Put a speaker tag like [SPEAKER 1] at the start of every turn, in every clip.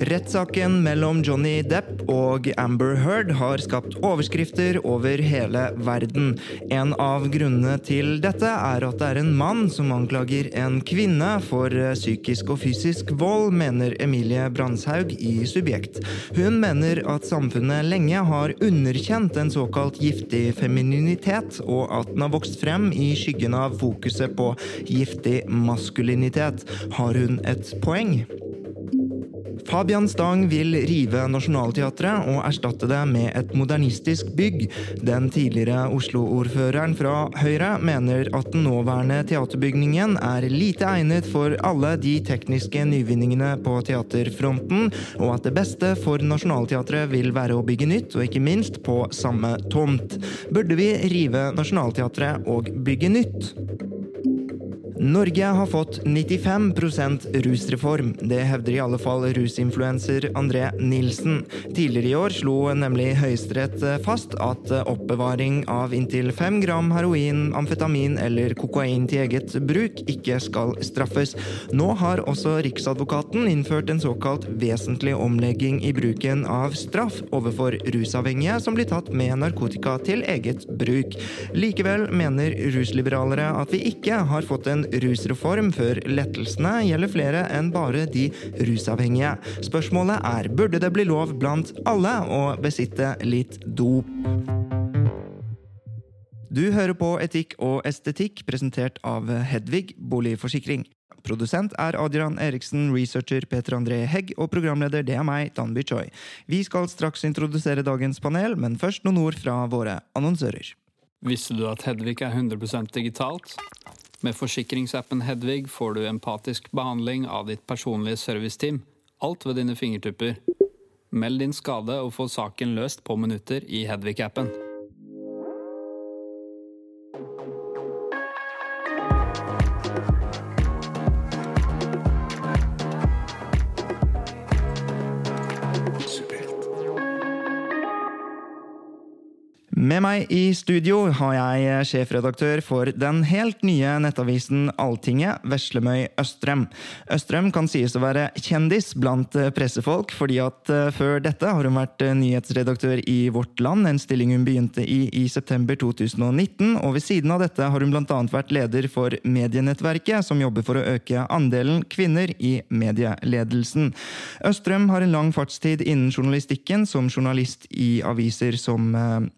[SPEAKER 1] Rettssaken mellom Johnny Depp og Amber Heard har skapt overskrifter over hele verden. En av grunnene til dette er at det er en mann som anklager en kvinne for psykisk og fysisk vold, mener Emilie Brandshaug i Subjekt. Hun mener at samfunnet lenge har underkjent en såkalt giftig femininitet, og at den har vokst frem i skyggen av fokuset på giftig maskulinitet. Har hun et poeng? Fabian Stang vil rive Nationaltheatret og erstatte det med et modernistisk bygg. Den tidligere Oslo-ordføreren fra Høyre mener at den nåværende teaterbygningen er lite egnet for alle de tekniske nyvinningene på teaterfronten, og at det beste for Nationaltheatret vil være å bygge nytt, og ikke minst på samme tomt. Burde vi rive Nationaltheatret og bygge nytt? Norge har fått 95% rusreform. Det hevder i alle fall rusinfluenser André Nilsen. Tidligere i år slo nemlig Høyesterett fast at oppbevaring av inntil fem gram heroin, amfetamin eller kokain til eget bruk ikke skal straffes. Nå har også Riksadvokaten innført en såkalt vesentlig omlegging i bruken av straff overfor rusavhengige som blir tatt med narkotika til eget bruk. Likevel mener rusliberalere at vi ikke har fått en rusreform før lettelsene gjelder flere enn bare de rusavhengige. Spørsmålet er burde det bli lov blant alle å besitte litt dop. Du hører på Etikk og estetikk, presentert av Hedvig boligforsikring. Produsent er Adrian Eriksen, researcher Peter André Hegg og programleder det er meg, Danby Choi. Vi skal straks introdusere dagens panel, men først noen ord fra våre annonsører.
[SPEAKER 2] Visste du at Hedvig er 100% digitalt? Med forsikringsappen Hedvig får du empatisk behandling av ditt personlige serviceteam. Alt ved dine fingertupper. Meld din skade og få saken løst på minutter i Hedvig-appen.
[SPEAKER 1] Med meg i studio har jeg sjefredaktør for den helt nye nettavisen Alltinget, Veslemøy Østrem. Østrem kan sies å være kjendis blant pressefolk, fordi at før dette har hun vært nyhetsredaktør i Vårt Land, en stilling hun begynte i i september 2019. Og ved siden av dette har hun bl.a. vært leder for Medienettverket, som jobber for å øke andelen kvinner i medieledelsen. Østrem har en lang fartstid innen journalistikken, som journalist i aviser som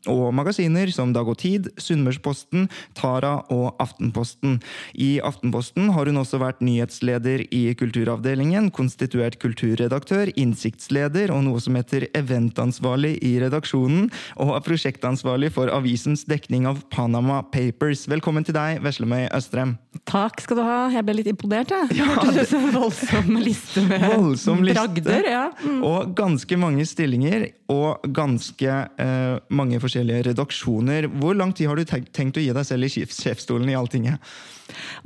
[SPEAKER 1] og magasiner som Dag og Tid, Sunnmørsposten, Tara og Aftenposten. I Aftenposten har hun også vært nyhetsleder i kulturavdelingen, konstituert kulturredaktør, innsiktsleder og noe som heter eventansvarlig i redaksjonen, og er prosjektansvarlig for avisens dekning av Panama Papers. Velkommen til deg, Veslemøy Østrem.
[SPEAKER 3] Takk skal du ha. Jeg ble litt imponert, jeg. Ja, det hørtes ut voldsom liste med
[SPEAKER 1] voldsom
[SPEAKER 3] bragder. Ja.
[SPEAKER 1] Mm. Og ganske mange stillinger, og ganske eh, mange forskjellige redaksjoner. Hvor lang tid har du tenkt å gi deg selv i sjefsstolen i Alltinget?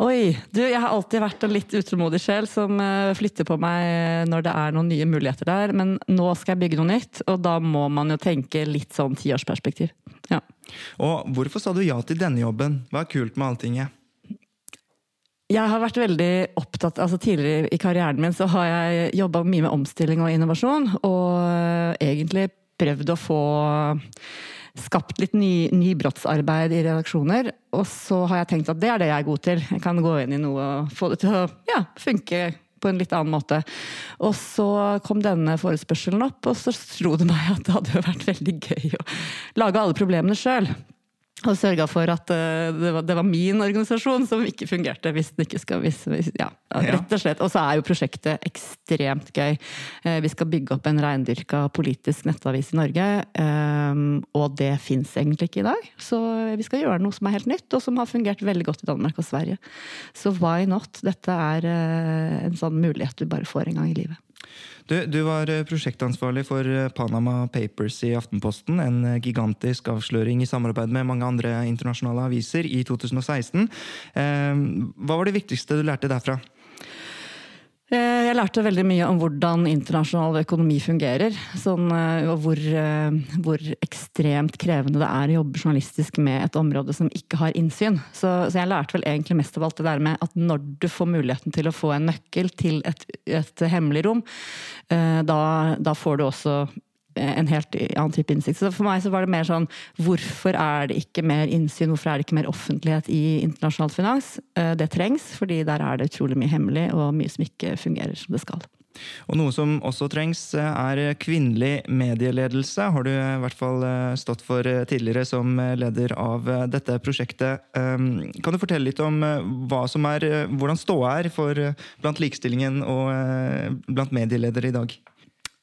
[SPEAKER 3] Oi, du, jeg har alltid vært en litt utålmodig sjel som flytter på meg når det er noen nye muligheter der. Men nå skal jeg bygge noe nytt, og da må man jo tenke litt sånn tiårsperspektiv. Ja.
[SPEAKER 1] Og hvorfor sa du ja til denne jobben? Hva er kult med Alltinget?
[SPEAKER 3] Jeg har vært veldig opptatt, altså Tidligere i karrieren min så har jeg jobba mye med omstilling og innovasjon. Og egentlig prøvd å få skapt litt ny, nybrottsarbeid i redaksjoner. Og så har jeg tenkt at det er det jeg er god til. Jeg kan gå inn i noe og få det til å ja, funke på en litt annen måte. Og så kom denne forespørselen opp, og så slo det meg at det hadde vært veldig gøy å lage alle problemene sjøl. Og sørga for at uh, det, var, det, var, min organisasjon som ikke fungerte. hvis den ikke skal, hvis, hvis, ja, rett og slett. Og så er jo prosjektet ekstremt gøy. Uh, vi skal bygge opp en reindyrka politisk nettavis i Norge. Um, og det fins egentlig ikke i dag. Så vi skal gjøre noe som er helt nytt, og som har fungert veldig godt i Danmark og Sverige. Så why not? Dette er en sånn mulighet du bare får en gang i livet.
[SPEAKER 1] Du, du, var eh, prosjektansvarlig for eh, Panama Papers i Aftenposten. En eh, gigantisk avsløring i samarbeid med mange andre internasjonale aviser i 2016. Hva var det viktigste du lærte derfra?
[SPEAKER 3] Eh, jeg lærte veldig mye om hvordan internasjonal økonomi fungerer. Sånn, eh, og hvor, eh, hvor, ekstremt krevende det er å jobbe journalistisk med et område som ikke har innsyn. Så, så, jeg lærte vel egentlig mest av alt det der med at når du får muligheten til å få en nøkkel til et, et hemmelig rom, da, da får du også en helt annen type innsikt. Så for meg så var det mer sånn Hvorfor er det ikke mer innsyn, hvorfor er det ikke mer offentlighet i internasjonal finans? Eh, det trengs, fordi der er det utrolig mye hemmelig, og mye som ikke fungerer som det skal.
[SPEAKER 1] Og Noe som også trengs, eh, er kvinnelig medieledelse. Har du i hvert fall eh, stått for tidligere som leder av dette prosjektet. Ehm, kan du fortelle litt om hva som er, hvordan ståa er for blant likestillingen og blant medieledere i dag?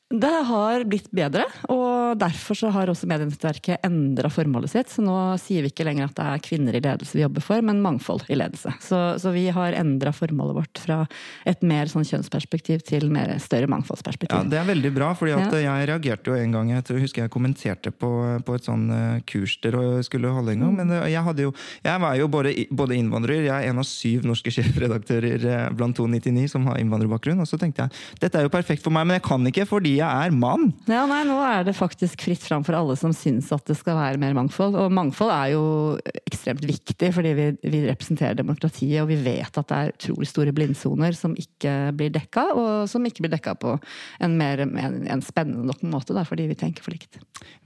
[SPEAKER 3] Det har blitt bedre, og derfor så har også Medienettverket endra formålet sitt. Så nå sier vi ikke lenger at det er kvinner i ledelse vi jobber for, men mangfold i ledelse. Så, så vi har endra formålet vårt fra et mer sånn kjønnsperspektiv til mer større mangfoldsperspektiv.
[SPEAKER 1] Ja, Det er veldig bra, fordi ja. jeg reagerte jo en gang Jeg tror, husker jeg kommenterte på, på et sånn kurs kurs dere skulle holde en gang. Men eh, jeg, jo, jeg var jo både, både innvandrer, jeg er en av syv norske sjefredaktører eh, blant 299 som har innvandrerbakgrunn. Og så tenkte jeg dette er jo perfekt for meg, men jeg kan ikke fordi jeg er mann.
[SPEAKER 3] Ja, nei, Nå er det faktisk fritt fram for alle som syns at det skal være mer mangfold. Og mangfold er jo ekstremt viktig, fordi vi, vi representerer demokratiet. Og vi vet at det er utrolig store blindsoner som ikke blir dekka, og som ikke blir dekka på en, mer, en, en spennende nok måte, da, fordi vi tenker for likt.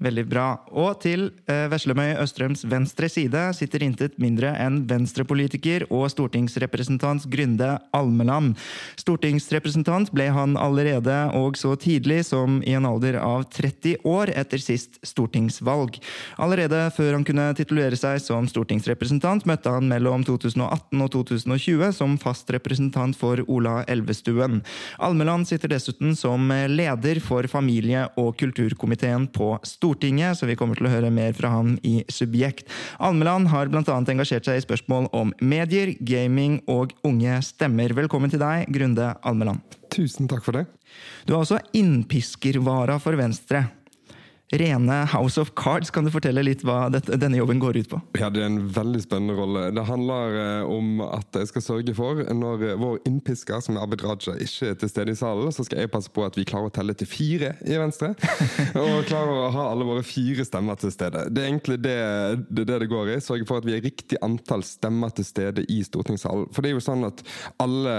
[SPEAKER 1] Veldig bra. Og til eh, Veslemøy Østrøms venstre side sitter intet mindre enn venstrepolitiker og stortingsrepresentant Grunde Almeland. Stortingsrepresentant ble han allerede, og så tidlig som i en alder av 30 år etter sist stortingsvalg. Allerede før han kunne titulere seg som stortingsrepresentant, møtte han mellom 2018 og 2020 som fast representant for Ola Elvestuen. Almeland sitter dessuten som leder for familie- og kulturkomiteen på Stortinget, så vi kommer til å høre mer fra han i Subjekt. Almeland har bl.a. engasjert seg i spørsmål om medier, gaming og unge stemmer. Velkommen til deg, Grunde Almeland.
[SPEAKER 4] Tusen takk for det.
[SPEAKER 1] Du er også innpiskervara for Venstre rene House of Cards. Kan du fortelle litt hva dette, denne jobben går ut på?
[SPEAKER 4] Ja, Det er en veldig spennende rolle. Det handler eh, om at jeg skal sørge for, når vår innpisker, som er Abid Raja, ikke er til stede i salen, så skal jeg passe på at vi klarer å telle til fire i Venstre. og klarer å ha alle våre fire stemmer til stede. Det er egentlig det det, det, det går i. Sørge for at vi er riktig antall stemmer til stede i stortingssalen. For det er jo sånn at alle,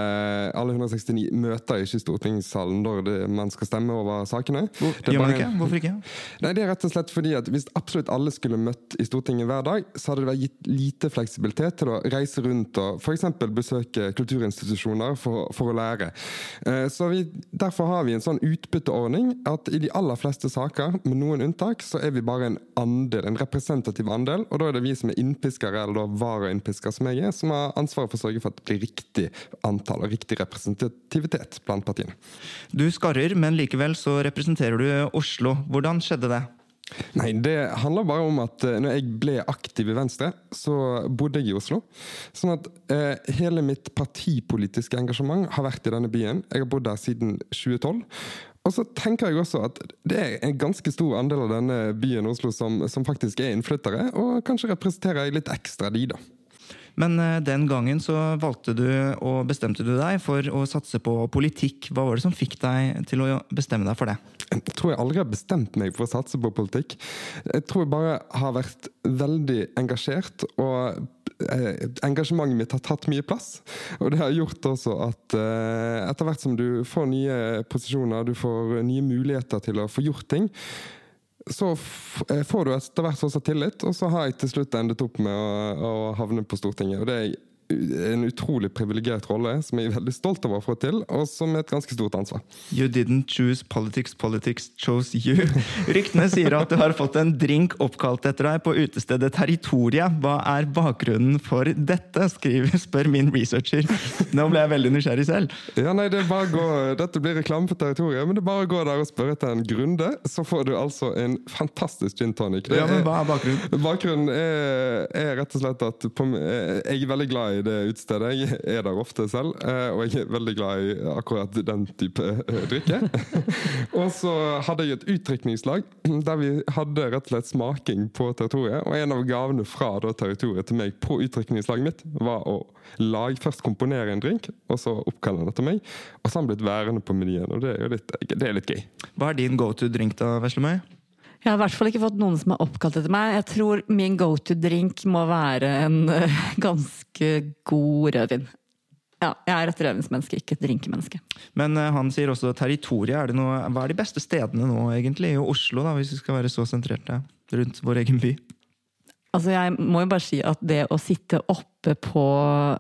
[SPEAKER 4] alle 169 møter ikke i stortingssalen når det, man skal stemme over sakene.
[SPEAKER 1] Hvor, gjør man ikke? Hvorfor ikke?
[SPEAKER 4] Nei, det er rett og slett fordi at Hvis absolutt alle skulle møtt i Stortinget hver dag, så hadde det vært gitt lite fleksibilitet til å reise rundt og f.eks. besøke kulturinstitusjoner for, for å lære. Eh, så vi, Derfor har vi en sånn utbytteordning at i de aller fleste saker, med noen unntak, så er vi bare en andel, en representativ andel. Og da er det vi som er innpiskere, eller da varainnpisker som jeg er, som har ansvaret for å sørge for at det blir riktig antall og riktig representativitet blant partiene.
[SPEAKER 1] Du skarrer, men likevel så representerer du Oslo. Hvordan skjedde det? Det?
[SPEAKER 4] Nei, det handler bare om at uh, når jeg ble aktiv i Venstre, så bodde jeg i Oslo. Sånn at eh, hele mitt partipolitiske engasjement har vært i denne byen. Jeg har bodd der siden 2012. Og så tenker jeg også at det er en ganske stor andel av denne byen Oslo som, som faktisk er innflyttere, og kanskje representerer jeg litt ekstra de, da.
[SPEAKER 1] Men uh, den gangen så valgte du og bestemte du deg for å satse på politikk. Hva var det som fikk deg til å bestemme deg for det?
[SPEAKER 4] Jeg tror jeg aldri har bestemt meg for å satse på politikk. Jeg tror jeg bare har vært veldig engasjert, og eh, engasjementet mitt har tatt mye plass. Og det har gjort også at eh, etter hvert som du får nye posisjoner, du får nye muligheter til å få gjort ting, så eh, får du etter hvert også tillit, og så har jeg til slutt endet opp med å, å havne på Stortinget. Og det er jeg en utrolig privilegert rolle som jeg er veldig stolt over å få til, og som er et ganske stort ansvar.
[SPEAKER 1] You didn't choose politics, politics chose you. Ryktene sier at du har fått en drink oppkalt etter deg på utestedet Territoria. Hva er bakgrunnen for dette? skriver, spør min researcher. Nå ble jeg veldig nysgjerrig selv.
[SPEAKER 4] Ja, nei, det bare går, gå, Dette blir reklame for Territoria, men det er bare å gå der og spørre etter en Grunde, så får du altså en fantastisk gin tonic.
[SPEAKER 1] Ja, men hva er bakgrunnen?
[SPEAKER 4] Bakgrunnen er, er rett og slett at på, jeg er veldig glad i det utestedet. Jeg er der ofte selv, eh, og jeg er veldig glad i akkurat den type eh, drikke. og så hadde jeg et utdrikningslag der vi hadde rett og slett smaking på territoriet. Og en av gavene fra da, territoriet til meg på utdrikningslaget mitt var å lage, først komponere en drink, og så oppkalle den etter meg. Og så har den blitt værende på menyen, og det er jo litt, det er litt gøy.
[SPEAKER 1] Hva er din go to drink, da, Veslemøy?
[SPEAKER 3] Jeg har i hvert fall ikke fått noen som er oppkalt etter meg. Jeg tror min go to drink må være en eh, ganske god rødvin. Ja, jeg er et rødvinsmenneske, ikke et drinkemenneske.
[SPEAKER 1] Men eh, han sier også territoriet. Er hva er de beste stedene nå, egentlig? I Oslo, da, hvis vi skal være så sentrerte rundt vår egen by?
[SPEAKER 3] Altså, jeg må jo bare si at det å sitte oppe på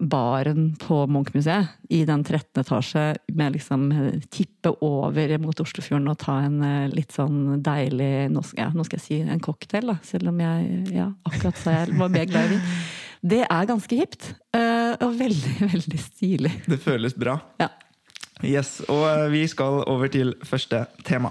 [SPEAKER 3] baren på Munchmuseet, i den 13. etasje, med liksom tippe over mot Oslofjorden og ta en eh, litt sånn deilig Nå skal, ja, nå skal jeg si en cocktail, da, selv om jeg ja, akkurat sa jeg var mer glad i vin. Det er ganske hipt. eh, Og veldig, veldig stilig.
[SPEAKER 1] Det føles bra.
[SPEAKER 3] Ja.
[SPEAKER 1] Yes, Og eh, vi skal over til første tema.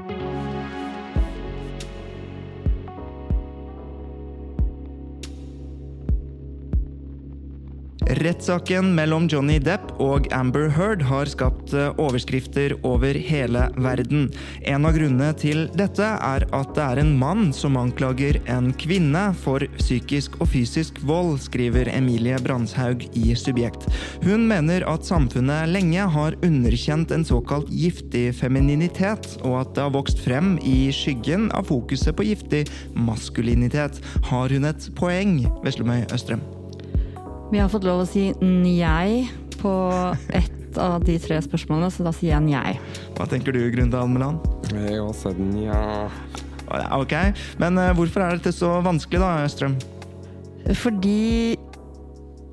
[SPEAKER 1] Rettssaken mellom Johnny Depp og Amber Heard har skapt eh, overskrifter over hele verden. En av grunnene til dette er at det er en mann som anklager en kvinne for psykisk og fysisk vold, skriver Emilie Brandshaug i Subjekt. Hun mener at samfunnet lenge har underkjent en såkalt giftig femininitet, og at det har vokst frem i skyggen av fokuset på giftig maskulinitet. Har hun et poeng, Veslemøy Østrem?
[SPEAKER 3] Vi har fått lov å si njei på ett av de tre spørsmålene, så da sier jeg njei.
[SPEAKER 1] Hva tenker du, Grunde Almeland?
[SPEAKER 4] Jeg har også nja.
[SPEAKER 1] Ok, men eh, hvorfor er dette så vanskelig da, Strøm?
[SPEAKER 3] Fordi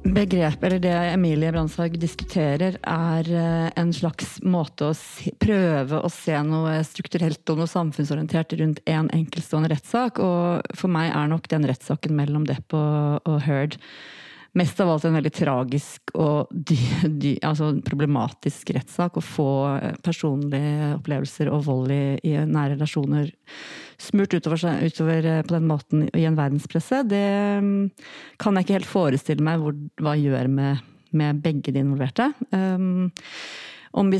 [SPEAKER 3] begrep, eller det Emilie Brandshaug diskuterer, er eh, en slags måte å se, prøve å se noe strukturelt og noe samfunnsorientert rundt en enkeltstående rettssak. Og for meg er nok den rettssaken mellom Depp og, og Heard mest av alt en veldig tragisk og dy, dy, altså problematisk rettssak. Å få eh, personlige opplevelser og vold i, i nære relasjoner smurt utover, utover eh, på den måten i en verdenspresse, det mm, kan jeg ikke helt forestille meg hvor, hva gjør med, med begge de involverte. Um,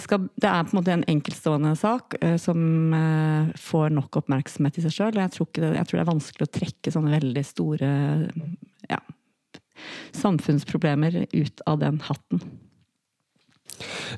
[SPEAKER 3] skal, det er på en måte en enkeltstående sak uh, som uh, får nok oppmerksomhet i seg sjøl. Jeg, jeg tror det er vanskelig å trekke sånne veldig store ja, samfunnsproblemer ut av den hatten.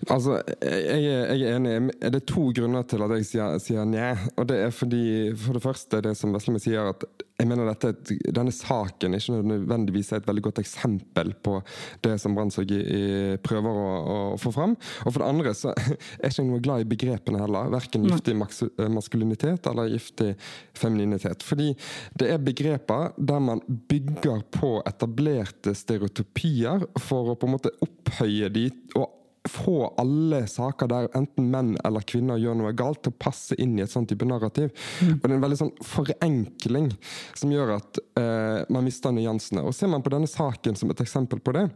[SPEAKER 4] Altså, jeg, jeg er enig. Det er to grunner til at jeg sier, sier nja. Og det er fordi, for det første, det som Veslemi sier, at jeg mener dette, denne saken ikke nødvendigvis er et veldig godt eksempel på det som i prøver å, å få fram. Og for det andre så er jeg ikke noe glad i begrepene heller. Verken giftig maskulinitet eller giftig femininitet. Fordi det er begreper der man bygger på etablerte stereotypier for å på en måte opphøye de og få alle saker der enten menn eller kvinner gjør noe galt, til å passe inn i et sånn type narrativ. Og det er en veldig sånn forenkling som gjør at eh, man mister nyansene. Og ser man på denne saken som et eksempel på det,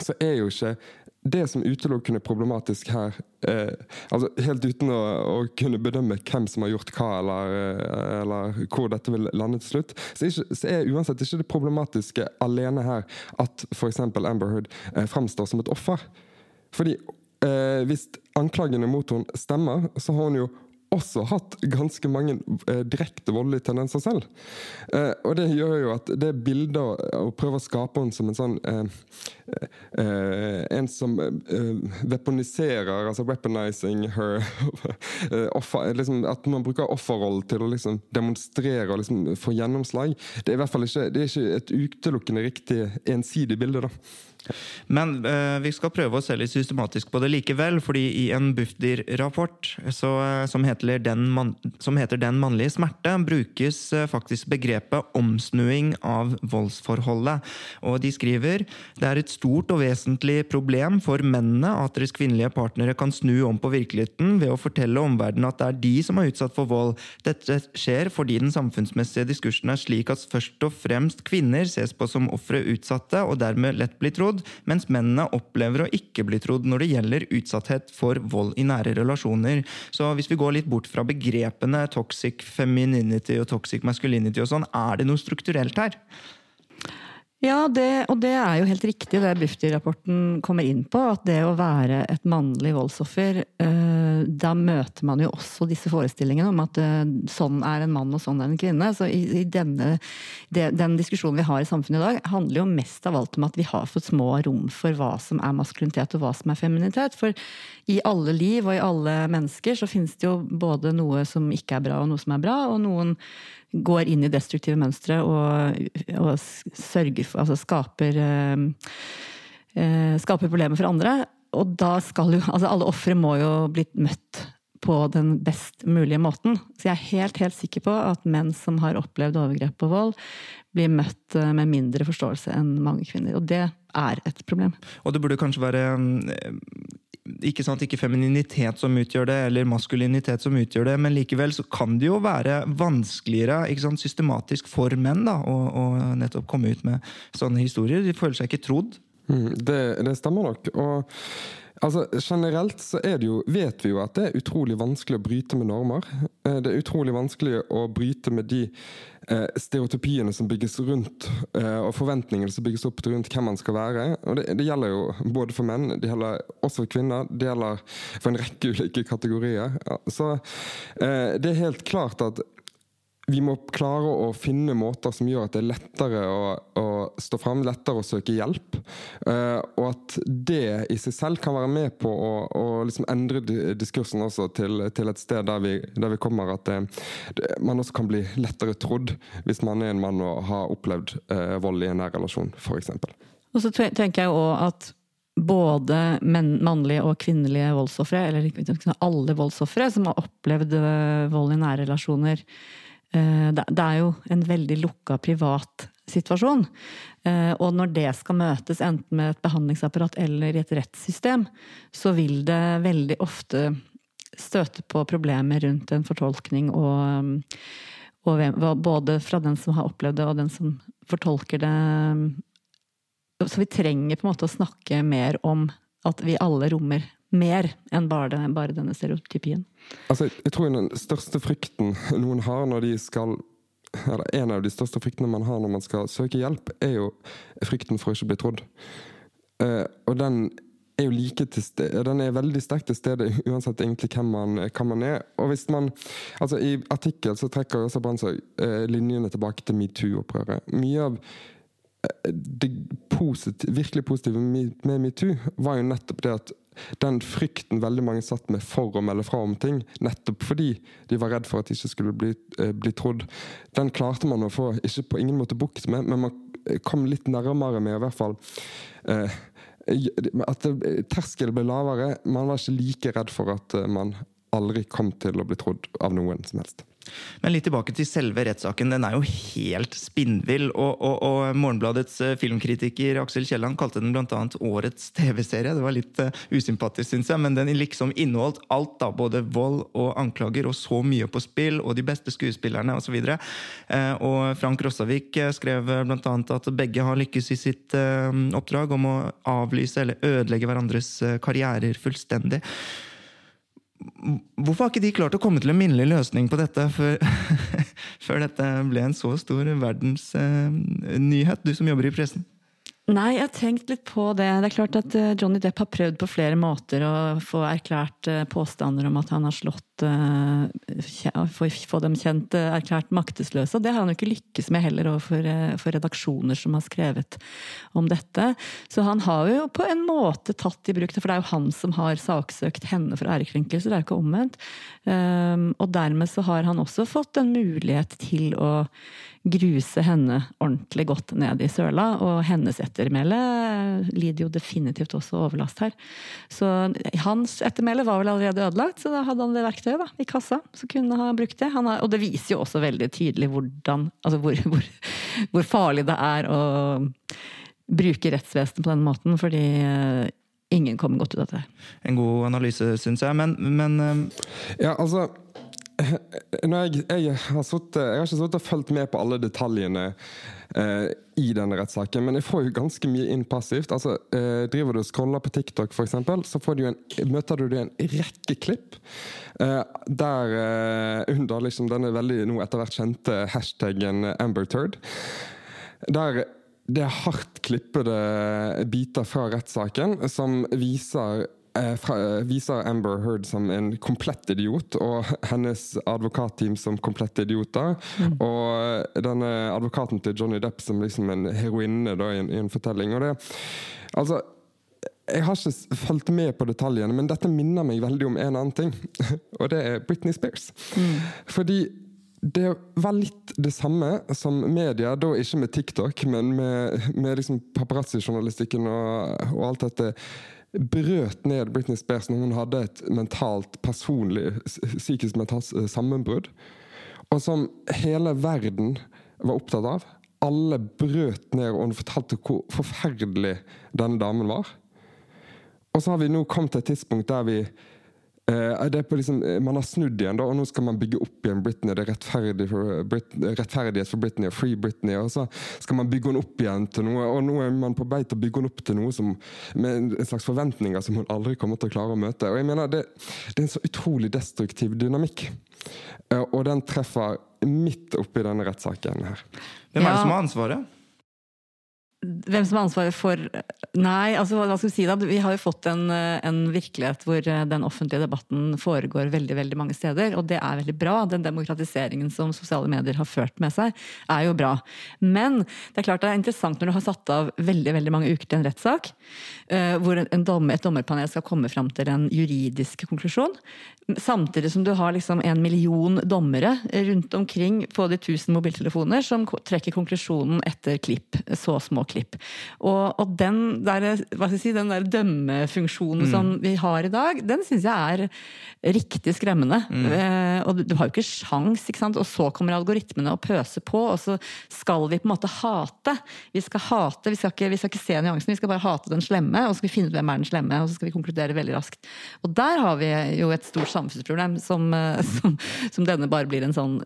[SPEAKER 4] så er jo ikke det som utelukkende problematisk her, eh, altså helt uten å, å kunne bedømme hvem som har gjort hva, eller, eh, eller hvor dette vil lande til slutt, så er, ikke, så er uansett ikke det problematiske alene her at f.eks. Amber Heard eh, framstår som et offer. Fordi eh, hvis anklagene mot henne stemmer, så har hun jo også hatt ganske mange eh, direkte voldelige tendenser selv. Eh, og det gjør jo at det bildet å prøve å skape henne som en sånn eh, eh, en som eh, weaponiserer, altså weaponizing her eh, offer, liksom, At man bruker offerrollen til å liksom demonstrere og liksom få gjennomslag. Det er i hvert fall ikke, ikke et utelukkende riktig ensidig bilde. da.
[SPEAKER 1] Men eh, vi skal prøve å se litt systematisk på det likevel, fordi i en Bufdir-rapport som, heter den som heter 'Den mannlige smerte', brukes eh, faktisk begrepet omsnuing av voldsforholdet. Og de skriver det er et stort og vesentlig problem for mennene at deres kvinnelige partnere kan snu om på virkeligheten ved å fortelle omverdenen at det er de som er utsatt for vold. Dette skjer fordi den samfunnsmessige diskursen er slik at først og fremst kvinner ses på som ofre utsatte, og dermed lett blir trodd trodd, mens mennene opplever å ikke bli trodd når det gjelder utsatthet for vold i nære relasjoner. Så hvis vi går litt bort fra begrepene toxic femininity og toxic masculinity og sånn, er det noe strukturelt her?
[SPEAKER 3] Ja, det, og det er jo helt riktig det Bufdir-rapporten kommer inn på. At det å være et mannlig voldsoffer, eh, da møter man jo også disse forestillingene om at eh, sånn er en mann og sånn er en kvinne. Så i, i denne, det, den diskusjonen vi har i samfunnet i dag, handler jo mest av alt om at vi har for små rom for hva som er maskulinitet og hva som er feminitet. For i alle liv og i alle mennesker så finnes det jo både noe som ikke er bra og noe som er bra, og noen går inn i destruktive mønstre og, og sørger Altså skaper, eh, eh, skaper problemer for andre. Og da skal jo Altså, alle ofre må jo bli møtt på den best mulige måten. Så jeg er helt, helt sikker på at menn som har opplevd overgrep og vold, blir møtt eh, med mindre forståelse enn mange kvinner. Og det er et problem.
[SPEAKER 1] Og det burde kanskje være ikke sant, ikke femininitet som utgjør det, eller maskulinitet som utgjør det, men likevel så kan det jo være vanskeligere ikke sant, systematisk for menn da, å, å nettopp komme ut med sånne historier. De føler seg ikke trodd.
[SPEAKER 4] Mm, det, det, stemmer nok. og Altså, Generelt så jo, vet vi jo at det er utrolig vanskelig å bryte med normer. Eh, det er utrolig vanskelig å bryte med de eh, stereotypiene som bygges rundt, eh, og forventningene som bygges opp rundt hvem man skal være. Og det, det, gjelder jo både for menn, det gjelder også for kvinner, det gjelder for en rekke ulike kategorier. Så det er helt klart at vi må klare å finne måter som gjør at det er lettere å, å stå fram, lettere å søke hjelp. Uh, og at det i seg selv kan være med på å, å liksom endre diskursen også til, til, et sted der vi, der vi kommer at det, det, man også kan bli lettere trodd hvis man er en mann og har opplevd uh, vold i en nær relasjon, f.eks.
[SPEAKER 3] Og så tenker jeg òg at både mannlige og kvinnelige voldsofre, eller alle voldsofre som har opplevd eh, vold i nære relasjoner, Eh, det er jo en veldig lukka privat situasjon. Eh, og når det skal møtes enten med et behandlingsapparat eller i et rettssystem, så vil det veldig ofte støte på problemer rundt en fortolkning og, og både fra den som har opplevd det og den som fortolker det. Så vi trenger på en måte å snakke mer om at vi alle rommer mer enn bare, bare denne stereotypien.
[SPEAKER 4] Altså, jeg tror den største frykten noen har når de skal eller En av de største fryktene man har når man skal søke hjelp, er jo frykten for å ikke bli trodd. Uh, og den er jo like til stede, den er veldig sterkt til stede uansett egentlig hvem man, hvem man, er. Og hvis man, altså I artikkel så trekker også Brandsøy uh, linjene tilbake til metoo-opprøret. Mye av uh, det positive, virkelig positive med metoo var jo nettopp det at den frykten veldig mange satt med for å melde fra om ting, nettopp fordi de var redd for at de ikke skulle bli, eh, bli trodd, den klarte man å få ikke på ingen måte bukt med, men man kom litt nærmere med i hvert fall eh, at terskelen ble lavere. Man var ikke like redd for at eh, man aldri kom til å bli trodd av noen som helst.
[SPEAKER 1] Men litt tilbake til selve rettssaken. Den er jo helt spinnvill. Og, og, og, Morgenbladets eh, filmkritiker Aksel Kielland kalte den bl.a. årets TV-serie. Det var litt uh, usympatisk, syns jeg, men den liksom inneholdt alt. da, Både vold og anklager, og så mye på spill, og de beste skuespillerne osv. Og, uh, og Frank Rossavik skrev bl.a. at begge har lykkes i sitt uh, oppdrag om å avlyse eller ødelegge hverandres karrierer fullstendig. Hvorfor har ikke de klart å komme til en minnelig løsning på dette før, før dette ble en så stor verdensnyhet, eh, du som jobber i pressen?
[SPEAKER 3] Nei, jeg har tenkt litt på det. Det er klart at eh, Johnny Depp har prøvd på flere måter å få erklært eh, påstander om at han har slått få, få dem kjent eh, erklært maktesløse. Og det har han jo ikke lykkes med heller overfor eh, for redaksjoner som har skrevet om dette. Så han har jo på en måte tatt i bruk det, for det er jo han som har saksøkt henne for ærekrenkelse, det er jo ikke omvendt. Um, og dermed så har han også fått en mulighet til å gruse henne ordentlig godt ned i søla, og hennes ettermæle lider jo definitivt også overlast her. Så hans ettermæle var vel allerede ødelagt, så da hadde han det verktøyet da, i kassa, som kunne ha brukt det. Han har, og det viser jo også veldig tydelig hvordan, altså hvor, hvor, hvor farlig det er å bruke rettsvesenet på den måten, fordi eh, ingen kommer godt ut av det.
[SPEAKER 1] En god analyse, syns jeg. Men, men eh,
[SPEAKER 4] Ja, altså når jeg, jeg, har suttet, jeg har ikke sittet og fulgt med på alle detaljene i denne rettssaken, men jeg får jo ganske mye inn passivt. Altså, eh, driver du og scroller på TikTok, eksempel, så får du en, møter du en rekke klipp eh, der eh, under liksom denne veldig nå etter hvert kjente hashtaggen AmberTurd. Der det er hardt klippede biter fra rettssaken som viser eh, viser Amber Heard som en komplett idiot, og hennes advokatteam som komplette idioter. Og denne advokaten til Johnny Depp som liksom en heroinne da, i, en, i en fortelling. Og det, altså, jeg har ikke fulgt med på detaljene, men dette minner meg veldig om en annen ting. Og det er Britney Spears. Fordi det var litt det samme som media, da ikke med TikTok, men med, med liksom paparazzi-journalistikken og, og alt dette, brøt ned Britney Spears når hun hadde et mentalt, personlig, psykisk mentalt sammenbrudd. Og som hele verden var opptatt av. Alle brøt ned, og hun fortalte hvor forferdelig denne damen var. Og så har vi nå kommet til et tidspunkt der vi liksom, eh, Man har snudd igjen, da, og nå skal man bygge opp igjen Britney. Det er rettferdig for Brit rettferdighet for Britney og Free Britney. Og så skal man bygge henne opp igjen til noe, og nå er man på vei til å bygge henne opp til noe som, med en slags forventninger som hun aldri kommer til å klare å møte. Og jeg mener Det, det er en så utrolig destruktiv dynamikk. Eh, Og den treffer midt oppi denne rettssaken her.
[SPEAKER 1] hvem er det som har ansvaret?
[SPEAKER 3] Hvem som har ansvaret for Nei, altså hva skal vi si da? Vi har jo fått en, en virkelighet hvor eh, den offentlige debatten foregår veldig veldig mange steder, og det er veldig bra. Den demokratiseringen som sosiale medier har ført med seg, er jo bra. Men det er klart det er interessant når du har satt av veldig veldig mange uker til en rettssak, eh, hvor en dommer, et dommerpanel skal komme fram til en juridisk konklusjon, samtidig som du har liksom en million dommere rundt omkring på de tusen mobiltelefoner som trekker konklusjonen etter klipp, så små klipp. Og, og den der, si, den der dømmefunksjonen som vi har i dag, den syns jeg er riktig skremmende. Eh, og du, du har jo ikke sjans, ikke sant? og så kommer algoritmene og pøser på, og så skal vi på en måte hate. Vi skal hate, vi skal ikke, vi skal ikke se nyansene, vi skal bare hate den slemme, og så skal vi finne ut hvem er den slemme, og så skal vi konkludere veldig raskt. Og der har vi jo et stort samfunnsproblem som, eh, som, som denne bare blir en sånn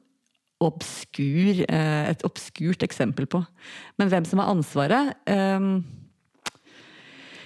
[SPEAKER 3] obskur, eh, et obskurt eksempel på. Men hvem som har ansvaret eh,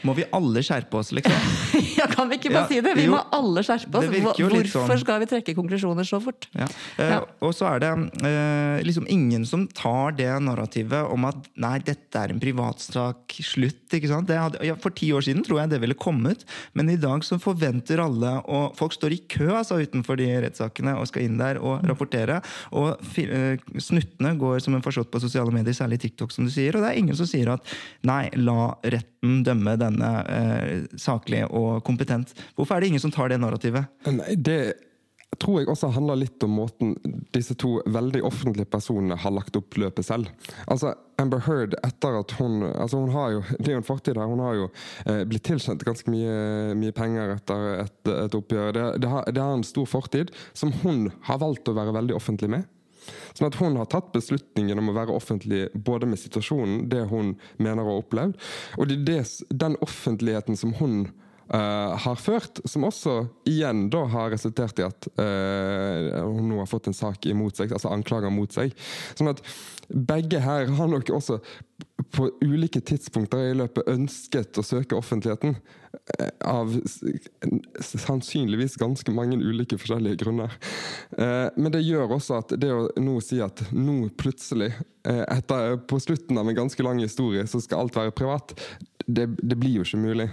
[SPEAKER 1] Må vi alle skjerpe oss, liksom?
[SPEAKER 3] Ja, kan vi ikke bare
[SPEAKER 1] Ja,
[SPEAKER 3] si det? Vi
[SPEAKER 1] jo.
[SPEAKER 3] må alle skjerpe oss. Hvorfor
[SPEAKER 1] sånn.
[SPEAKER 3] skal vi trekke konklusjoner så fort?
[SPEAKER 1] Ja. Eh. Og så er det eh, liksom ingen som tar det narrativet om at nei, dette er en privatsak, slutt. ikke sant? Det hadde, ja, for ti år siden tror jeg det ville kommet, men i dag så forventer alle, og folk står i kø altså, utenfor de rettssakene og skal inn der og rapportere. Og eh, snuttene går som en farsott på sosiale medier, særlig TikTok, som du sier. Og det er ingen som sier at nei, la retten dømme denne eh, saklig og kompetent. Hvorfor er det ingen som tar det narrativet?
[SPEAKER 4] Nei, det tror jeg også handler litt om måten disse to veldig offentlige personene har lagt opp løpet selv. Altså, Amber Heard, etter at hun altså hun har jo, Det er jo en fortid her. Hun har jo eh, blitt tilkjent ganske mye, mye penger etter et, et oppgjør. Det, det, har, det har en stor fortid som hun har valgt å være veldig offentlig med. Sånn at Hun har tatt beslutningen om å være offentlig både med situasjonen, det hun mener å ha opplevd, og det den offentligheten som hun Uh, har ført, som også igjen da har resultert i at uh, hun nå har fått en sak imot seg, altså anklager mot seg. Sånn at begge her har nok også på ulike tidspunkter i løpet ønsket å søke offentligheten. Eh, Av sannsynligvis ganske mange ulike forskjellige grunner. Eh, Men det gjør også at det å nå si at nå plutselig, eh, etter, på slutten av en ganske lang historie, så skal alt være privat, det, det blir jo ikke mulig.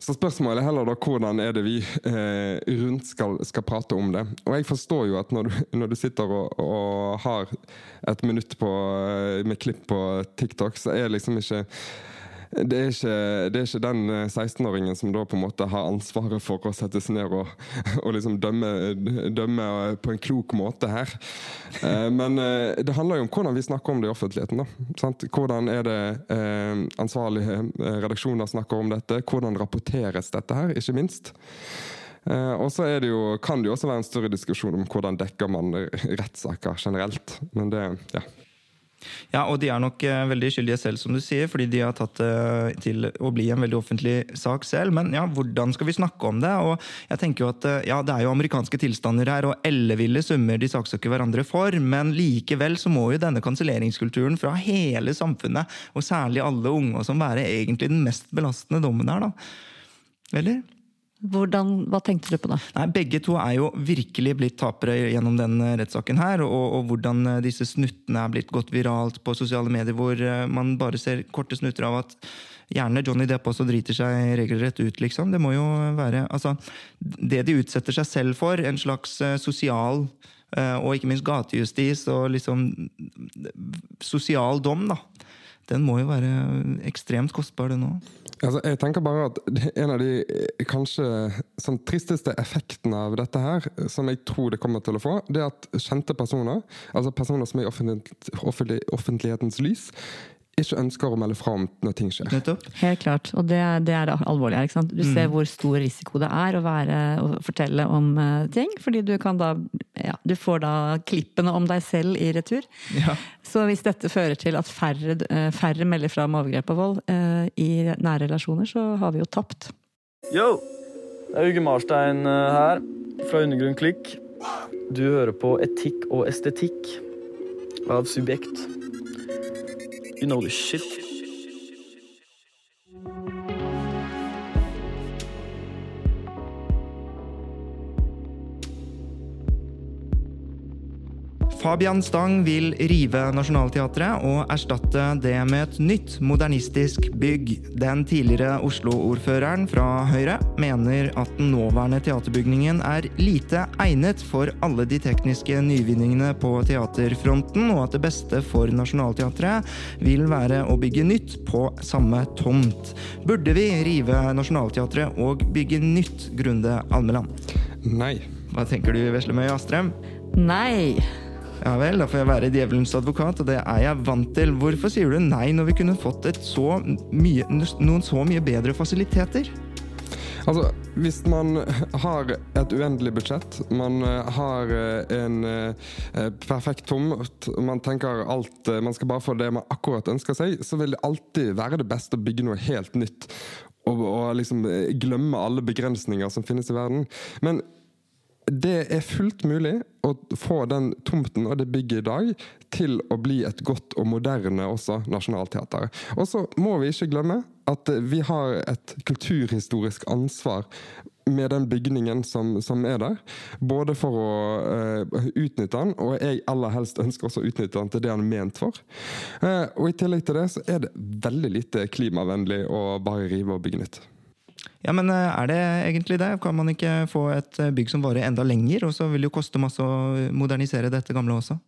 [SPEAKER 4] Så spørsmålet er heller da hvordan er det vi eh, rundt skal, skal, prate om det. Og jeg forstår jo at når du, når du sitter og, og, har et minutt på, med klipp på TikTok, så er liksom ikke det er, ikke, det er ikke den 16-åringen som da på en måte har ansvaret for å sette seg ned og, og liksom dømme, dømme, på en klok måte her. Eh, men eh, det handler jo om hvordan vi snakker om det i offentligheten. da. Hvordan er det eh, ansvarlige redaksjoner snakker om dette? Hvordan rapporteres dette her, ikke minst? og så kan det jo også være en større diskusjon om hvordan dekker man rettssaker generelt. Men det, ja.
[SPEAKER 1] Ja, og de er nok uh, veldig skyldige selv, som du sier, fordi de har tatt det uh, til å bli en veldig offentlig sak selv. Men ja, hvordan skal vi snakke om det? Og jeg tenker jo at uh, ja, Det er jo amerikanske tilstander her, og elleville summer de saksøker hverandre for. Men likevel så må jo denne kanselleringskulturen fra hele samfunnet, og særlig alle unge, som være egentlig den mest belastende dommen her. da. Eller?
[SPEAKER 3] Hvordan, hva tenkte du på da?
[SPEAKER 1] Nei, Begge to er jo virkelig blitt tapere gjennom den eh, rettssaken her. Og, og, hvordan eh, disse snuttene er blitt gått viralt på sosiale medier, hvor eh, man bare ser korte snutter av at gjerne Johnny Depp også driter seg regelrett ut, liksom. Det må jo være Altså, det de utsetter seg selv for, en slags sosial og ikke minst gatejustis og liksom sosial dom, da. Den må jo være ekstremt kostbar, den òg.
[SPEAKER 4] Altså, jeg tenker bare at En av de eh, kanskje sånn tristeste effektene av dette her, som jeg tror det kommer til å få, det er at kjente personer, altså personer som er i offentlig, offentlighetens lys, ikke ønsker å melde fra om når ting skjer.
[SPEAKER 3] Nettopp. Helt klart, og det, det er det alvorlige. Ikke sant? Du mm. ser hvor stor risiko det er å, være, å fortelle om uh, ting, fordi du kan da ja, Du får da klippene om deg selv i retur. Ja. Så hvis dette fører til at færre, uh, færre melder fra om overgrep og vold uh, i nære relasjoner, så har vi jo tapt.
[SPEAKER 5] Yo! Det er Uge Marstein her, fra Undergrunn Klikk. Du hører på Etikk og estetikk av Subjekt. You know the shit.
[SPEAKER 1] Fabian Stang vil rive Nationaltheatret og erstatte det med et nytt, modernistisk bygg. Den tidligere Oslo-ordføreren fra Høyre mener at den nåværende teaterbygningen er lite egnet for alle de tekniske nyvinningene på teaterfronten, og at det beste for Nationaltheatret vil være å bygge nytt på samme tomt. Burde vi rive Nationaltheatret og bygge nytt, Grunde Almeland?
[SPEAKER 4] Nei.
[SPEAKER 1] Hva tenker du, Veslemøy Astrem?
[SPEAKER 3] Nei.
[SPEAKER 1] Ja vel, da får jeg være djevelens advokat, og det er jeg vant til. Hvorfor sier du nei når vi kunne fått så mye, noen så mye bedre fasiliteter?
[SPEAKER 4] Altså, Hvis man har et uendelig budsjett, man eh, har eh, en eh, perfekt tomt, man tenker alt Man skal bare få det man akkurat ønsker seg, så vil det alltid være det beste å bygge noe helt nytt. Og, og liksom glemme alle begrensninger som finnes i verden. Men det er fullt mulig å få den tomten og det bygget i dag til å bli et godt og moderne også nasjonalteater. Og så må vi ikke glemme at vi har et kulturhistorisk ansvar med den bygningen som, som er der. Både for å uh, utnytte den, og jeg aller helst ønsker også å utnytte den til det den er ment for. Uh, og i tillegg til det så er det veldig lite klimavennlig å bare rive og bygge nytt.
[SPEAKER 1] Ja, men eh, er det egentlig det? Kan man ikke få et eh, bygg som varer enda lenger? Og så vil det jo koste masse å modernisere dette gamle også?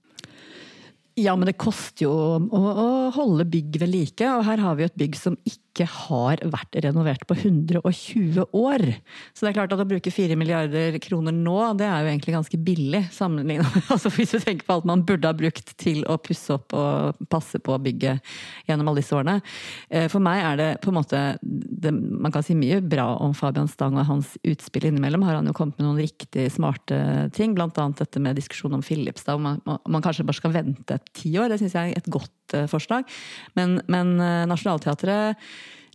[SPEAKER 3] Ja, men det koster jo å, å holde bygg ved like, og her har vi jo et bygg som ikke ikke har vært renovert på 120 år. Så det er klart at å bruke 4 milliarder kroner nå, det er jo egentlig ganske billig sammenlignet altså Hvis du tenker på alt man burde ha brukt til å pusse opp og passe på bygget gjennom alle disse årene. Eh, for meg er det på en måte det, Man kan si mye bra om Fabian Stang og hans utspill innimellom. Har han jo kommet med noen riktig smarte ting, bl.a. dette med diskusjon om Philips. Da, om man, man kanskje bare skal vente ti år. Det syns jeg er et godt forslag. Men, men uh, Nationaltheatret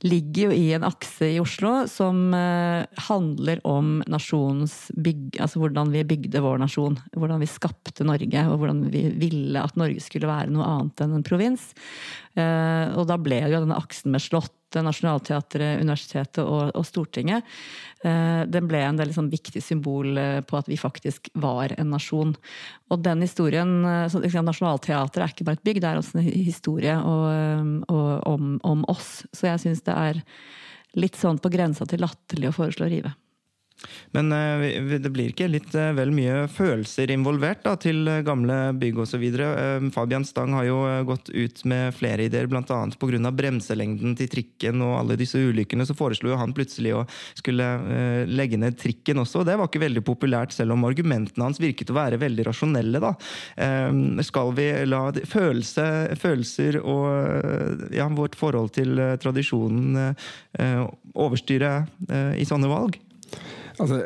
[SPEAKER 3] ligger jo i en akse i Oslo som eh, handler om nasjonens bygg... Altså hvordan vi bygde vår nasjon. Hvordan vi skapte Norge, og hvordan vi ville at Norge skulle være noe annet enn en provins. Eh, og da ble jo denne aksen med Slott Nationaltheatret, universitetet og, og, Stortinget. Eh, den ble en del sånn viktig symbol eh, på at vi faktisk var en nasjon. Og den historien eh, så, liksom, Nationaltheatret er ikke bare et bygg, det er også en historie og, og, om, om, oss. Så jeg syns det er litt sånn på grensa til latterlig å foreslå å rive.
[SPEAKER 1] Men eh, det blir ikke litt eh, vel mye følelser involvert da, til eh, gamle bygg osv.? Fabian Stang har jo gått ut med flere ideer, bl.a. pga. bremselengden til trikken og alle disse ulykkene. Så foreslo han plutselig å skulle legge ned trikken også. og Det var ikke veldig populært, selv om argumentene hans virket å være veldig rasjonelle. da. Skal vi la følelse, følelser og ja, vårt forhold til tradisjonen overstyre i sånne valg?
[SPEAKER 4] Altså,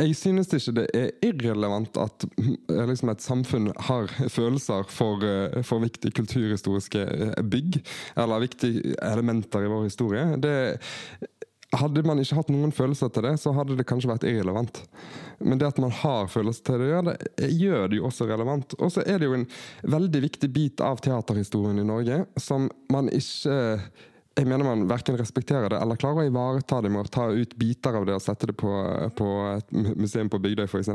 [SPEAKER 4] jeg synes ikke det er irrelevant at eh, liksom et samfunn har følelser for, eh, for viktige kulturhistoriske eh, bygg, eller viktige elementer i vår historie. Det, hadde man ikke hatt noen følelser til det, så hadde det kanskje vært irrelevant. Men det at man har følelser til det, gjør det, gjør det jo også relevant. Og så er det jo en veldig viktig bit av teaterhistorien i Norge som man ikke jeg mener man verken respekterer det eller klarer å ivareta det med å ta ut biter av det og sette det på, på et museum på Bygdøy, f.eks.